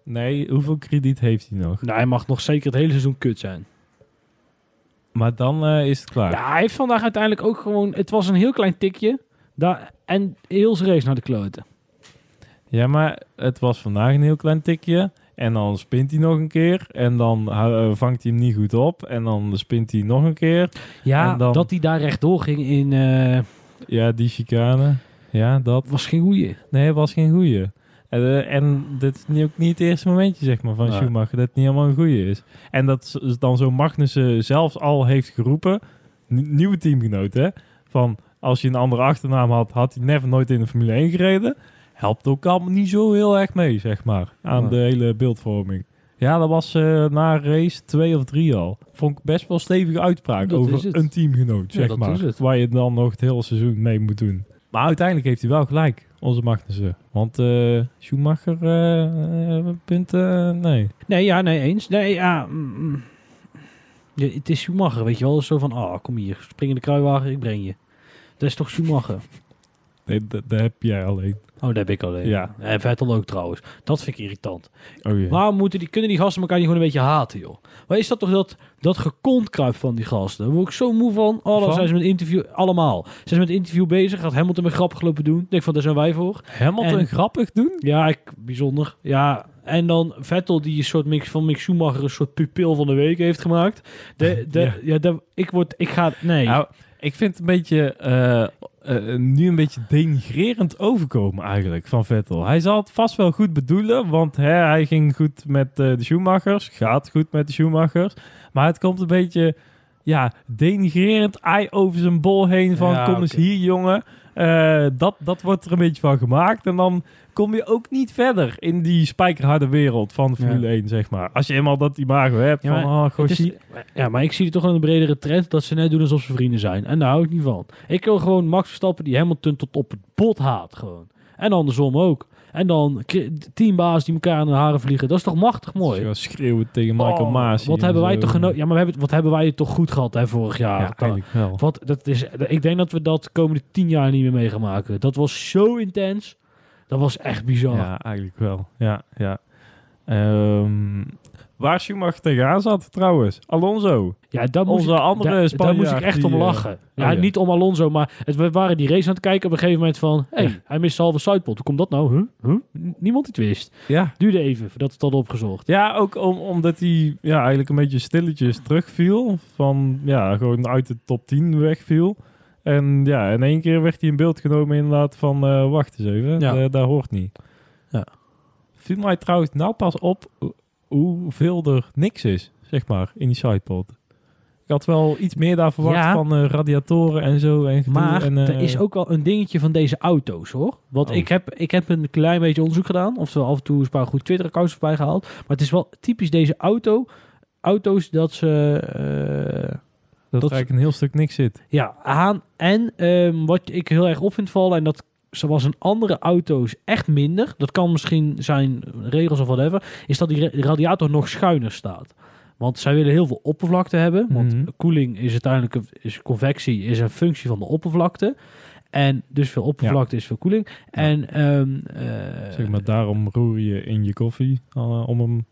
Nee, hoeveel krediet heeft hij nog? Nou, hij mag nog zeker het hele seizoen kut zijn. Maar dan is het klaar. Ja, hij heeft vandaag uiteindelijk ook gewoon, het was een heel klein tikje, daar, en heel zijn race naar de kloten. Ja, maar het was vandaag een heel klein tikje. En dan spint hij nog een keer. En dan eh, vangt hij hem niet goed op. En dan spint hij nog een keer. Ja, dan- dat hij daar rechtdoor ging in... eh, Ja, die chicane. Ja, dat. was geen goeie. Nee, was geen goeie. En, eh, en dit is ook niet het eerste momentje, zeg maar, van Nee. Schumacher. Dat het niet helemaal een goeie is. En dat dan zo Magnussen zelfs al heeft geroepen. nieuwe teamgenoot, hè. Van, als je een andere achternaam had, had hij never nooit in de Formule 1 gereden. Helpt ook allemaal niet zo heel erg mee, zeg maar. Aan de hele beeldvorming. Ja, dat was eh, na race 2 of 3 al. Vond ik best wel stevige uitspraak Dat over een teamgenoot, zeg maar. Waar je dan nog het hele seizoen mee moet doen. Maar uiteindelijk heeft hij wel gelijk, onze Magnussen. Want eh, Schumacher, eh, punten, nee. Nee, ja, nee, eens. Nee, ja... mm, mm. Ja, het is Schumacher, weet je wel. Zo van, ah, kom hier, spring in de kruiwagen, ik breng je. Dat is toch Schumacher? Nee dat, dat heb jij alleen. Oh, dat heb ik alleen. Ja. En Vettel ook trouwens. Dat vind ik irritant. Oh. Waarom moeten die, kunnen die gasten elkaar niet gewoon een beetje haten, joh? Waar is dat toch dat, dat gekontkruip van die gasten? Daar word ik zo moe van. Oh, dan zijn ze met interview, allemaal. Zijn ze met interview bezig, gaat Hamilton met grappig lopen doen. Ik denk van, daar zijn wij voor. Hamilton En- grappig doen? Ja, ik, bijzonder. Ja, en dan Vettel die een soort mix van Mick Schumacher een soort pupil van de week heeft gemaakt. De, de, Ja. ja. de, ik word, ik ga, nee. Nou, ik vind het een beetje, eh, eh, nu een beetje denigrerend overkomen eigenlijk van Vettel. Hij zal het vast wel goed bedoelen, want hè, hij ging goed met eh, de Schumachers, gaat goed met de Schumachers. Maar het komt een beetje, ja, denigrerend, ei over zijn bol heen van Ja, kom eens hier jongen. Eh, dat, dat wordt er een beetje van gemaakt en dan kom je ook niet verder in die spijkerharde wereld van Formule 1, zeg maar. Als je eenmaal dat imago hebt Ja, van, maar oh, ja, maar ik zie toch een bredere trend dat ze net doen alsof ze vrienden zijn. En daar hou ik niet van. Ik wil gewoon Max Verstappen die Hamilton tot op het bot haat gewoon. En andersom ook. En dan teambaas die elkaar aan de haren vliegen. Dat is toch machtig mooi. Gaan schreeuwen tegen Michael Oh, Masi Wat en hebben wij zo. toch genoten? Ja, maar we hebben, wat hebben wij toch goed gehad hè, vorig jaar? Ja, eigenlijk wel. Wat, dat is, ik denk dat we dat de komende tien jaar niet meer mee gaan maken. Dat was zo intens. Dat was echt bizar. Ja, eigenlijk wel. Ja, ja. Ehm, waar Schumacher tegenaan zat trouwens. Alonso. Ja, daar moest, Onze ik, andere daar, daar Spanjaard moest ik echt die, om eh, lachen. ja, ja. niet om Alonso, maar het, we waren die race aan het kijken op een gegeven moment van... Hé, hey, hij mist halve sidepot. Hoe komt dat nou? Huh? Huh? N- Niemand die het wist. Ja. Duurde even voordat het had opgezocht. Ja, ook om, omdat hij ja, eigenlijk een beetje stilletjes terugviel. Van ja, gewoon uit de top 10 wegviel. En ja, in één keer werd hij in beeld genomen inderdaad van eh, wacht eens even, Ja. da- daar hoort niet. Ja. Viel mij trouwens nou pas op hoeveel er niks is, zeg maar, in die sidepod. Ik had wel iets meer daar verwacht Ja. van eh, radiatoren en zo. En Maar en, eh, er is ook al een dingetje van deze auto's, hoor. Want Oh. ik, heb, ik heb een klein beetje onderzoek gedaan. Of af en toe een paar goed Twitter-accounts voorbij gehaald. Maar het is wel typisch deze auto. Auto's dat ze... eh, dat, dat- er eigenlijk een heel stuk niks zit. Ja, aan. En ehm, wat ik heel erg op vind vallen, en dat zoals in andere auto's echt minder, dat kan misschien zijn regels of whatever, is dat die ra- radiator nog schuiner staat. Want zij willen heel veel oppervlakte hebben, want Mhm. koeling is uiteindelijk, een- is convectie is een functie van de oppervlakte. En dus veel oppervlakte is veel koeling. En ehm, eh, Zeg maar, daarom roer je in je koffie eh, om hem,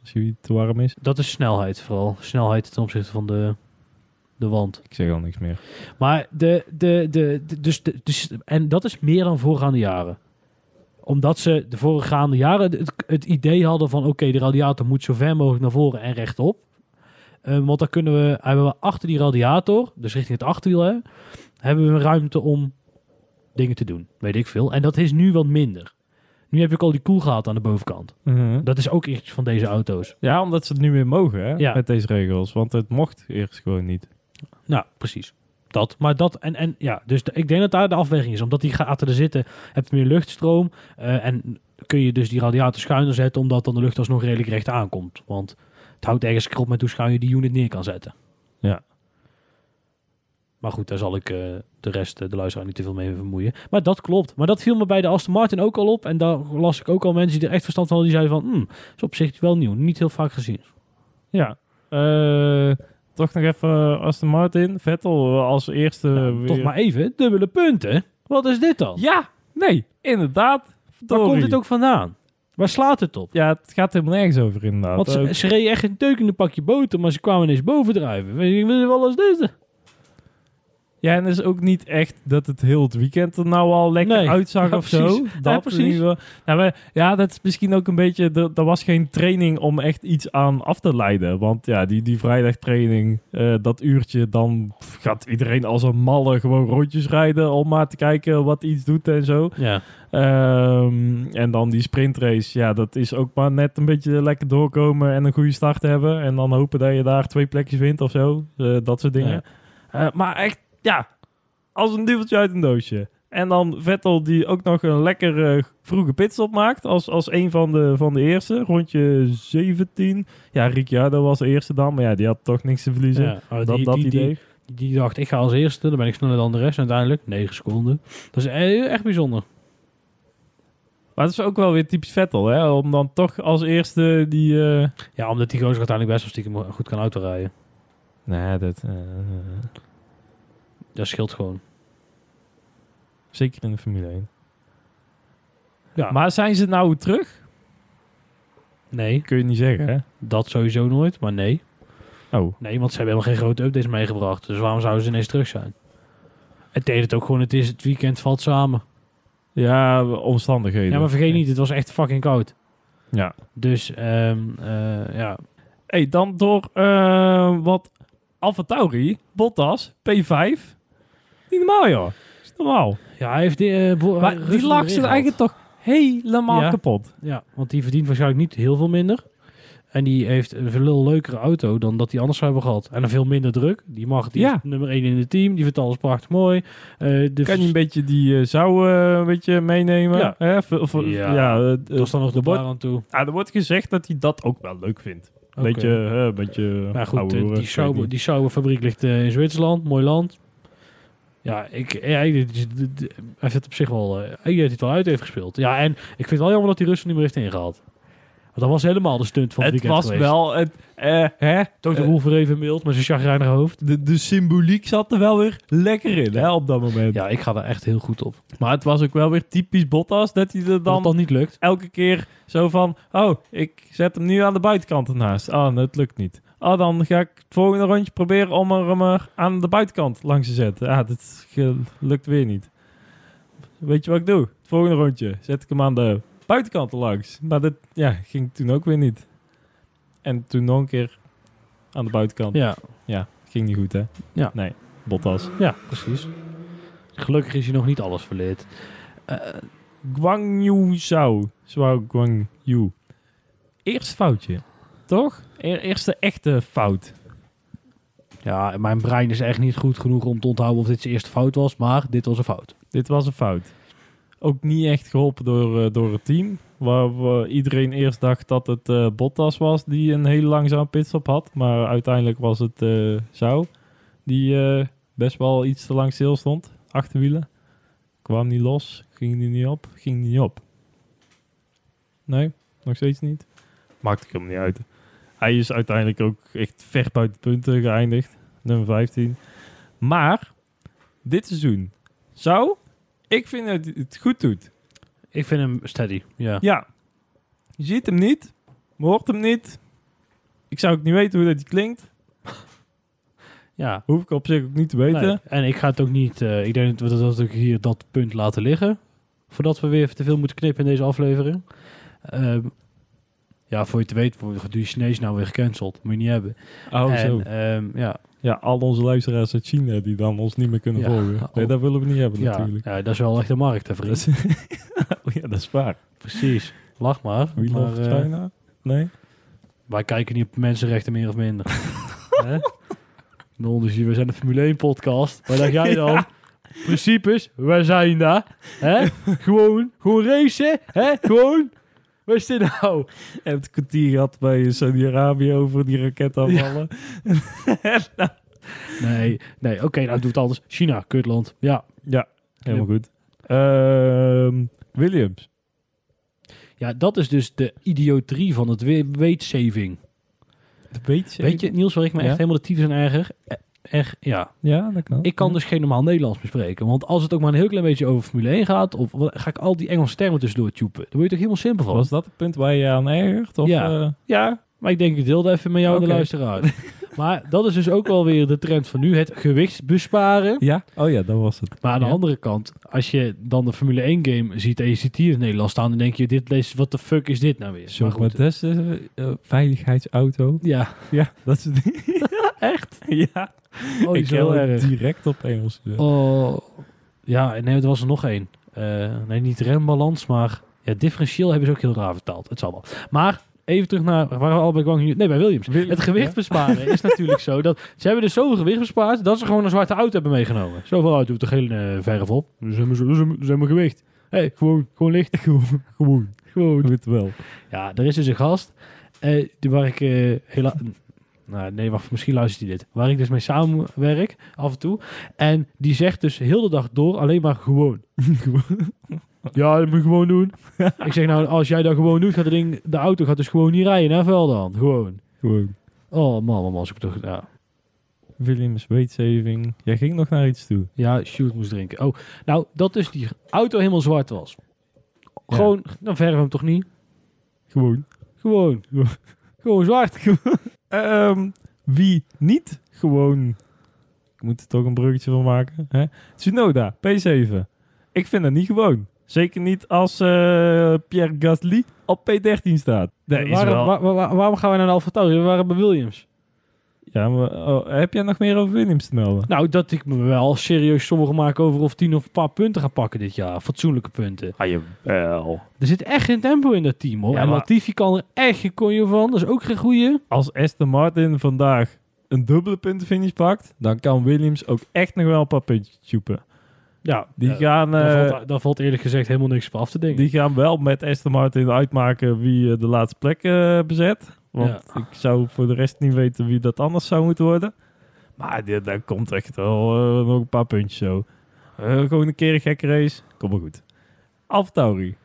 als hij te warm is. dat is snelheid vooral. Snelheid ten opzichte van de, de wand. Ik zeg al niks meer. Maar de, de, de, de- dus, de, dus, en dat is meer dan voorgaande jaren. Omdat ze de voorgaande jaren het, het idee hadden van... oké, de radiator moet zo ver mogelijk naar voren en rechtop. Eh, want dan kunnen we, hebben we achter die radiator, dus richting het achterwiel... Hè, hebben we ruimte om dingen te doen. Weet ik veel. En dat is nu wat minder. Nu heb ik al die koelgaten aan de bovenkant. Dat is ook iets van deze auto's. Ja, omdat ze het nu weer mogen, hè? Ja. Met deze regels. Want het mocht eerst gewoon niet. Nou, precies. Dat. Maar dat, en, en ja, dus de- ik denk dat daar de afweging is. Omdat die gaten er zitten, heb je meer luchtstroom. eh, en kun je dus die radiator schuiner zetten, omdat dan de lucht alsnog redelijk recht aankomt. Want het houdt ergens krop met hoe schuin je die unit neer kan zetten. Ja. Maar goed, daar zal ik eh, de rest, eh, de luisteraar, niet te veel mee vermoeien. Maar dat klopt. Maar dat viel me bij de Aston Martin ook al op. En daar las ik ook al mensen die er echt verstand van hadden. Die zeiden van, hmm, is op zich wel nieuw. Niet heel vaak gezien. Ja. Eh, toch nog even Aston Martin. Vettel als eerste Nou, weer... Toch maar even, dubbele punten. Wat is dit dan? Ja, nee, inderdaad. Waar Verdorie. komt dit ook vandaan? Waar slaat het op? Ja, het gaat helemaal nergens over inderdaad. Want ze, ze reden echt een een pakje boter, maar ze kwamen ineens bovendrijven. Weet je, wat is dit? Ja, en het is ook niet echt dat het heel het weekend er nou al lekker Nee. uitzag Ja, of precies. zo. Ja, Dat precies. ieder geval. Nou, maar, ja, dat is misschien ook een beetje... Er, er was geen training om echt iets aan af te leiden. Want ja, die, die vrijdagtraining, eh, dat uurtje... dan gaat iedereen als een malle gewoon rondjes rijden... om maar te kijken wat iets doet en zo. Ja. Ehm, en dan die sprintrace, ja, dat is ook maar net een beetje lekker doorkomen en een goede start hebben. En dan hopen dat je daar twee plekjes wint of zo. Eh, dat soort dingen. Eh, maar echt, ja, als een duveltje uit een doosje. En dan Vettel die ook nog een lekker eh, vroege pitstop maakt als, als een van de, van de eerste. Rondje 17. Ja, Ricciardo was de eerste dan, maar ja, die had toch niks te verliezen. Ja, dat die, dat die, idee. Die, die dacht, ik ga als eerste, dan ben ik sneller dan de rest. En uiteindelijk 9 seconden. Dat is e- echt bijzonder. Maar het is ook wel weer typisch Vettel, hè? Om dan toch als eerste die... eh, Ja, omdat die gozer uiteindelijk best wel stiekem goed kan autorijden. Nee, dat... eh, Dat scheelt gewoon. Zeker in de Formule 1. Ja, Maar zijn ze nou terug? nee, Kun je niet zeggen, hè? dat sowieso nooit. Maar nee. Oh. Nee, want ze hebben helemaal geen grote updates meegebracht. Dus waarom zouden ze ineens terug zijn? Het deed het ook gewoon, het is het weekend valt samen. Ja, omstandigheden. Ja, maar vergeet niet, het was echt fucking koud. Ja. Dus, eh, ja. hey, dan door eh, wat Alfa Tauri, Bottas, P5. Niet normaal, joh. Is normaal. Ja, hij heeft die... bo- Maar die lag gehaald. eigenlijk toch helemaal Ja. kapot. Ja, want die verdient waarschijnlijk niet heel veel minder. En die heeft een veel leukere auto dan dat hij anders zou hebben gehad. En een veel minder druk. Die mag, die Ja. is nummer 1 in het team. Die vindt alles prachtig mooi. Eh de Kan je een beetje die eh, zou een beetje meenemen? Ja. Hè? Of- Ja. ja dat dan nog de bar aan toe. ah, er wordt gezegd dat hij dat ook wel leuk vindt. Een Oké. beetje, hè, een beetje Maar goed, ouwe die, Sauber, die Sauber-fabriek ligt eh, in Zwitserland. Mooi land. Ja, ik, hij heeft het op zich wel... eh, hij het wel uit heeft gespeeld. Ja, en ik vind het wel jammer dat die Russen niet meer heeft ingehaald. Want dat was helemaal de stunt van het, Het weekend was geweest. wel... Het, eh, hè? Toch de eh, Wolf er even mild met zijn chagrijnige hoofd. de, de symboliek zat er wel weer lekker in, hè, op dat moment. Ja, ik ga daar echt heel goed op. Maar het was ook wel weer typisch Bottas dat hij er Dan, dan dat niet lukt. elke keer zo van... Oh, ik zet hem nu aan de buitenkant ernaast. Oh, nee, het lukt niet. Oh, dan ga ik het volgende rondje proberen om er hem er aan de buitenkant langs te zetten. Ja, dat lukt weer niet. Weet je wat ik doe? Het volgende rondje zet ik hem aan de buitenkant langs. Maar dat ja, ging toen ook weer niet. En toen nog een keer aan de buitenkant. Ja, Ging niet goed, hè? Ja. Nee, Bottas. ja, precies. Gelukkig is hij nog niet alles verleerd. Eh, Guangyu Zhou. Zhou Guangyu. Eerst foutje, toch? E- eerste echte fout. ja, mijn brein is echt niet goed genoeg om te onthouden of dit zijn eerste fout was, maar dit was een fout. Dit was een fout. Ook niet echt geholpen door, eh, door het team. Waar we iedereen eerst dacht dat het eh, Bottas was die een hele langzame pitstop had. Maar uiteindelijk was het eh Zhou. Die best wel iets te lang stil stond. Achterwielen. Kwam niet los. Ging die niet op. Ging die niet op. Nee, nog steeds niet. Maakt ik hem niet uit. Hij is uiteindelijk ook echt ver buiten punten geëindigd. Nummer 15. Maar dit seizoen zou ik vind dat hij het goed doet. Ik vind hem steady, ja. Ja. Je ziet hem niet. Hoort hem niet. Ik zou ook niet weten hoe dat hij klinkt. Ja. Hoef ik op zich ook niet te weten. Nee. En ik ga het ook niet, eh, ik denk dat we dat ook hier dat punt laten liggen. Voordat we weer te veel moeten knippen in deze aflevering. Ehm, ja, voor je te weten, wordt de Chinees nou weer gecanceld. Moet je niet hebben. Oh, en, zo. ehm, ja, Ja, al onze luisteraars uit China die dan ons niet meer kunnen Ja. volgen. Nee, dat willen we niet hebben ja, natuurlijk. ja, dat is wel echt een markt, hè, Dat vriend. is- oh, ja, dat is waar. Precies. Lach maar. We maar love eh, China? Nee? wij kijken niet op mensenrechten meer of minder. Hè? Non, dus we zijn een Formule 1 podcast. Waar dacht jij dan? Ja. Principes, wij zijn daar. Hè? gewoon, gewoon racen. Hè? Gewoon. Wat is dit nou? En het kwartier gehad bij Saudi-Arabië over die raketaanvallen. Nee, nee, oké, nou doe het anders. China, kutland. Ja. Ja, helemaal goed. Ehm, Williams. ja, dat is dus de idioterie van het we- weetsaving. Weet je? Weet je, Niels, waar ik me Ja? echt helemaal de tyfus aan erger? Echt, ja. Ja, dat kan. Ik kan Ja. dus geen normaal Nederlands bespreken. Want als het ook maar een heel klein beetje over Formule 1 gaat, of ga ik al die Engelse termen tussendoor tupen. Daar word je toch helemaal simpel van? Was dat het punt waar je aan ergert? Of, Ja. eh, Ja, maar ik denk ik deel het even met jou de luisteraar. Maar dat is dus ook wel weer de trend van nu. Het gewichtsbesparen. Ja? Oh ja, dat was het. Maar aan de Ja. andere kant, als je dan de Formule 1 game ziet en je ziet hier in Nederland staan, dan denk je, dit leest, wat de fuck is dit nou weer? Maar Zorg goed, met deze eh, veiligheidsauto. Ja, Ja, dat is het. echt? ja. Oh, die ik heel erg. direct op Engels. gezet. Oh, ja, nee, er was er nog één. Eh, nee, niet rembalans, maar ja, differentieel hebben ze ook heel raar vertaald. Het zal wel. Maar even terug naar waar we al bij Guangyu. Nee, bij Williams. Williams, Het gewicht ja. besparen is natuurlijk zo dat ze hebben dus zoveel gewicht bespaard dat ze gewoon een zwarte auto hebben meegenomen. Zoveel auto hoeft er geen eh, verf op. Dus hebben ze dus hebben ze hebben gewicht. Hé, hey, gewoon, gewoon licht. gewoon, gewoon, gewoon. Weet wel. Ja, er is dus een gast eh, die waar ik eh hela- nou, nee, wacht, misschien luistert hij dit. Waar ik dus mee samenwerk, af en toe. En die zegt dus heel de dag door alleen maar gewoon. ja, dat moet je gewoon doen. ik zeg nou, als jij dat gewoon doet, gaat de, ding, de auto gaat dus gewoon niet rijden naar Veldan. Gewoon. Gewoon. Oh man, man, als ik toch... Ja, Williams, weetsaving. Jij ging nog naar iets toe. ja shoot moest drinken. Oh, nou, dat dus die auto helemaal zwart was. Gewoon, dan verven we hem toch niet? Gewoon. Gewoon. Gewoon zwart. Ehm, wie niet gewoon... Ik moet er toch een bruggetje van maken. Hè? Tsunoda, P7. Ik vind dat niet gewoon. Zeker niet als eh, Pierre Gasly op P13 staat. Is Waarom, wel... waar- waar- waarom gaan we naar Alfa Tauri? We waren bij Williams. Ja, maar oh, heb jij nog meer over Williams te melden? Nou, dat ik me wel serieus zorgen maak over of tien of een paar punten gaan pakken dit jaar. Fatsoenlijke punten. Ah, jawel. Er zit echt geen tempo in dat team hoor. Ja, en maar- Latifi kan er echt geen konje van. Dat is ook geen goeie. Als Aston Martin vandaag een dubbele puntenfinish pakt, dan kan Williams ook echt nog wel een paar puntjes tjoepen. Ja, Die, eh, gaan, daar, eh, valt, daar valt eerlijk gezegd helemaal niks op af te denken. die gaan wel met Aston Martin uitmaken wie eh, de laatste plek eh, bezet. Want ik zou voor de rest niet weten wie dat anders zou moeten worden. Maar dit, daar komt echt wel eh, nog een paar puntjes zo. Eh, gewoon een keer een gekke race. Komt wel goed. Alfa Tauri.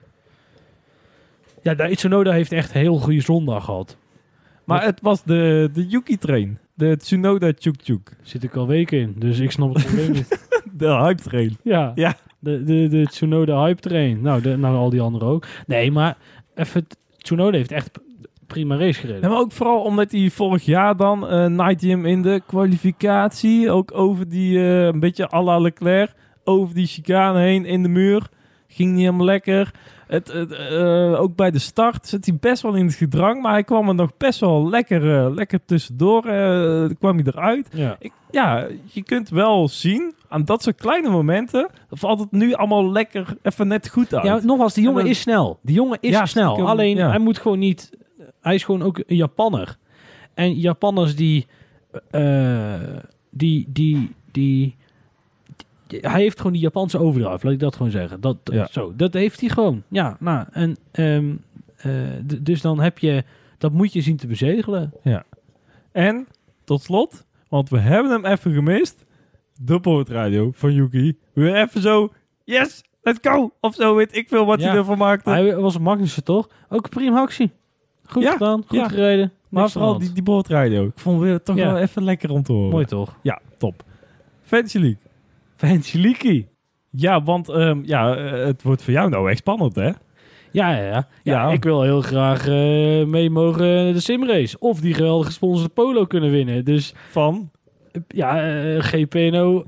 Ja, de Tsunoda heeft echt een heel goede zondag gehad. Maar het was de, de Yuki-train. De Tsunoda Chuk Chuk. Zit ik al weken in, dus ik snap het probleem niet. De hype-train. Ja, Ja. de, de, de Tsunoda hype train. Nou, de, nou, al die anderen ook. Nee, maar even, Tsunoda heeft echt prima race gereden. Ja, maar ook vooral omdat hij vorig jaar dan eh Night Gym in de kwalificatie, ook over die, eh, een beetje à la Leclerc, over die chicane heen in de muur, ging niet helemaal lekker. Het, het, eh, ook bij de start zit hij best wel in het gedrang, maar hij kwam er nog best wel lekker, eh, lekker tussendoor, eh, kwam hij eruit. Ja. Ik, ja, je kunt wel zien aan dat soort kleine momenten, valt het nu allemaal lekker even net goed uit. Ja, nogmaals, die jongen dan- is snel. Die jongen is Ja, snel. stiekem, Alleen, ja. hij moet gewoon niet... Hij is gewoon ook een Japanner. En Japanners die... eh, die, die, die, die- Hij heeft gewoon die Japanse overdrive, laat ik dat gewoon zeggen. Dat, Ja. zo, dat heeft hij gewoon. Ja, nou, en... ehm, eh, dus dan heb je... Dat moet je zien te bezegelen. En tot slot, want we hebben hem even gemist. De boordradio van Yuki. Weer even zo, yes, let's go. Of zo weet ik veel wat Ja. hij ervan maakte. Hij was Magnussen toch? Ook een prima actie. Goed Ja, gedaan, goed ja. gereden. maar vooral die, die boordradio. Ik vond het toch Ja. wel even lekker om te horen. Mooi toch? Ja, top. Fantasy League. Leaky. Ja, want ehm, ja, eh, het wordt voor jou nou echt spannend, hè? Ja, ja, ja. ja ik wil heel graag eh, mee mogen de simrace. Of die geweldige gesponsorde polo kunnen winnen. Dus Van eh, ja, eh, GPNO,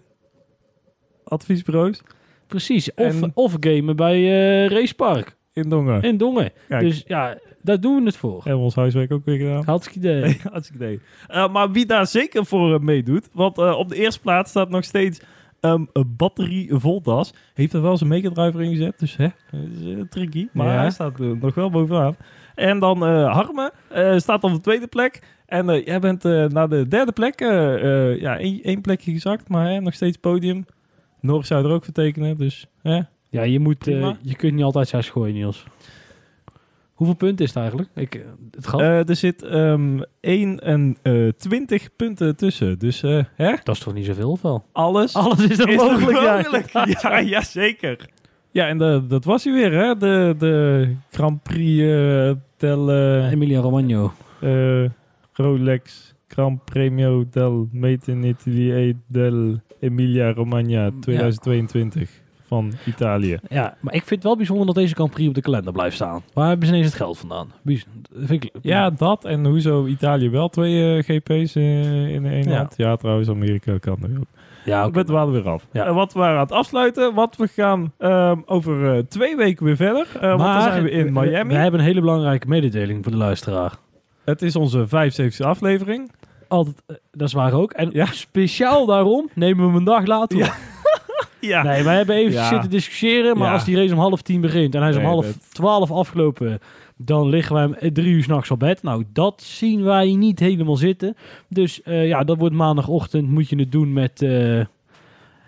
adviesbureaus precies. Of, En- of gamen bij eh Racepark in Dongen. in Dongen. Kijk, Dus ja, daar doen we het voor. we ons huiswerk ook weer gedaan. Hartstikke idee. Hartstikke idee. Eh, maar wie daar zeker voor eh, meedoet, want eh, op de eerste plaats staat nog steeds ehm, een batterie Voltas. Heeft er wel zijn megadriver in gezet, dus hè, is, eh, tricky. Maar Ja. hij staat eh, nog wel bovenaan. En dan Harme eh, staat op de tweede plek. En jij bent naar de derde plek, ja, één, één plekje gezakt, maar hè, nog steeds podium. Norris zou er ook voor tekenen, dus hè. Ja, je, moet, je kunt niet altijd zes gooien, Niels. Hoeveel punten is het eigenlijk? Ik, eh, het gat? Eh, er zit ehm 1 en eh 20 punten tussen, dus eh, hè, dat is toch niet zoveel of wel? alles Alles is er Is dat mogelijk. ja. mogelijk? Ja, ja, zeker. Ja, en de, dat was hij weer, hè? De, de Grand Prix eh, del Emilia Romagno. eh, Rolex Grand Premio del Made in Italy del Emilia Romagna 2022. Van Italië. Ja, maar ik vind het wel bijzonder dat deze Grand Prix op de kalender blijft staan. Waar hebben ze ineens het geld vandaan? Bijz- dat vind ik, Ja, dat en hoezo Italië wel twee eh, GP's eh, in één Ja. land. Ja, trouwens, Amerika kan er ook. ja ben het wel weer af. Ja. En wat we waren aan het afsluiten, wat we gaan ehm, over eh, twee weken weer verder. Eh, want dan zijn we in Miami. We, hebben een hele belangrijke mededeling voor de luisteraar. Het is onze 75e aflevering. Altijd, eh, dat is waar ook. En Ja. speciaal daarom nemen we hem een dag later Ja. Ja. Nee, wij hebben even Ja. zitten discussiëren. Maar Ja. als die race om half tien begint en hij is om half twaalf afgelopen... dan liggen wij om drie uur s'nachts op bed. Nou, dat zien wij niet helemaal zitten. Dus eh, ja, dat wordt maandagochtend. Moet je het doen met... eh,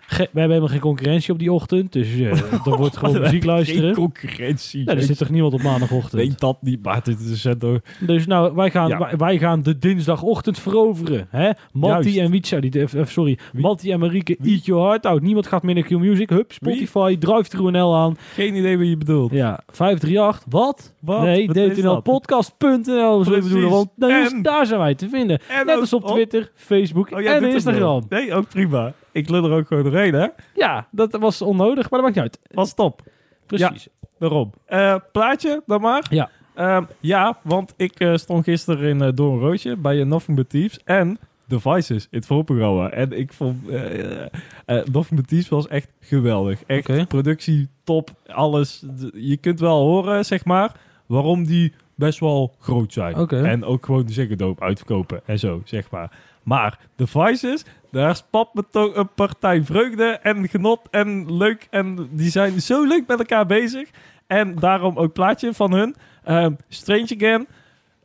ge- we hebben helemaal geen concurrentie op die ochtend. Dus eh dan wordt gewoon muziek luisteren. Geen concurrentie. Ja, er zit toch niemand op maandagochtend? Nee, dat niet. Maar dit is het door. Dus nou, wij gaan, Ja. wij, wij gaan de dinsdagochtend veroveren. Hè? Matti Juist. en Wietsa, die, eh, sorry, Wie? Matti en Marieke, Wie? eat your heart out. Niemand gaat meer naar Q-Music. Hup, Spotify, drive aan. Geen idee wat je bedoelt. Ja, 538, wat? Wat? Nee, dtnlpodcast.nl we Precies. bedoelen, want nou, En- daar zijn wij te vinden. En Net ook als op op- Twitter, Facebook Oh, en Instagram. Nee, ook prima. Ik lul er ook gewoon doorheen, hè? Ja, dat was onnodig, maar dat maakt niet uit. Was top. Precies. Daarom. Eh, plaatje dan maar. Ja. Ehm, ja, want ik eh, stond gisteren in uh, Door een Roosje bij uh, Nothing But Thieves en The Voices in het voorprogramma. En ik vond eh Nothing But Thieves was echt geweldig. Echt Oké. productie, top, alles. Je kunt wel horen, zeg maar, waarom die best wel groot zijn. En ook gewoon de Ziggo uitverkopen en zo, zeg maar. Maar The Voices, daar spat me toch een partij vreugde en genot en leuk. En die zijn zo leuk met elkaar bezig. En daarom ook plaatje van hun. Ehm, Strange Again.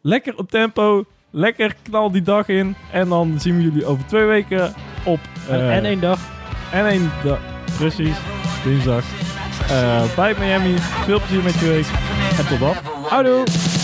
Lekker op tempo. Lekker knal die dag in. En dan zien we jullie over twee weken op... En, eh, en één dag. en één dag. Precies. Dinsdag. Eh, bij Miami. Veel plezier met je week. En tot dan. Houdoe.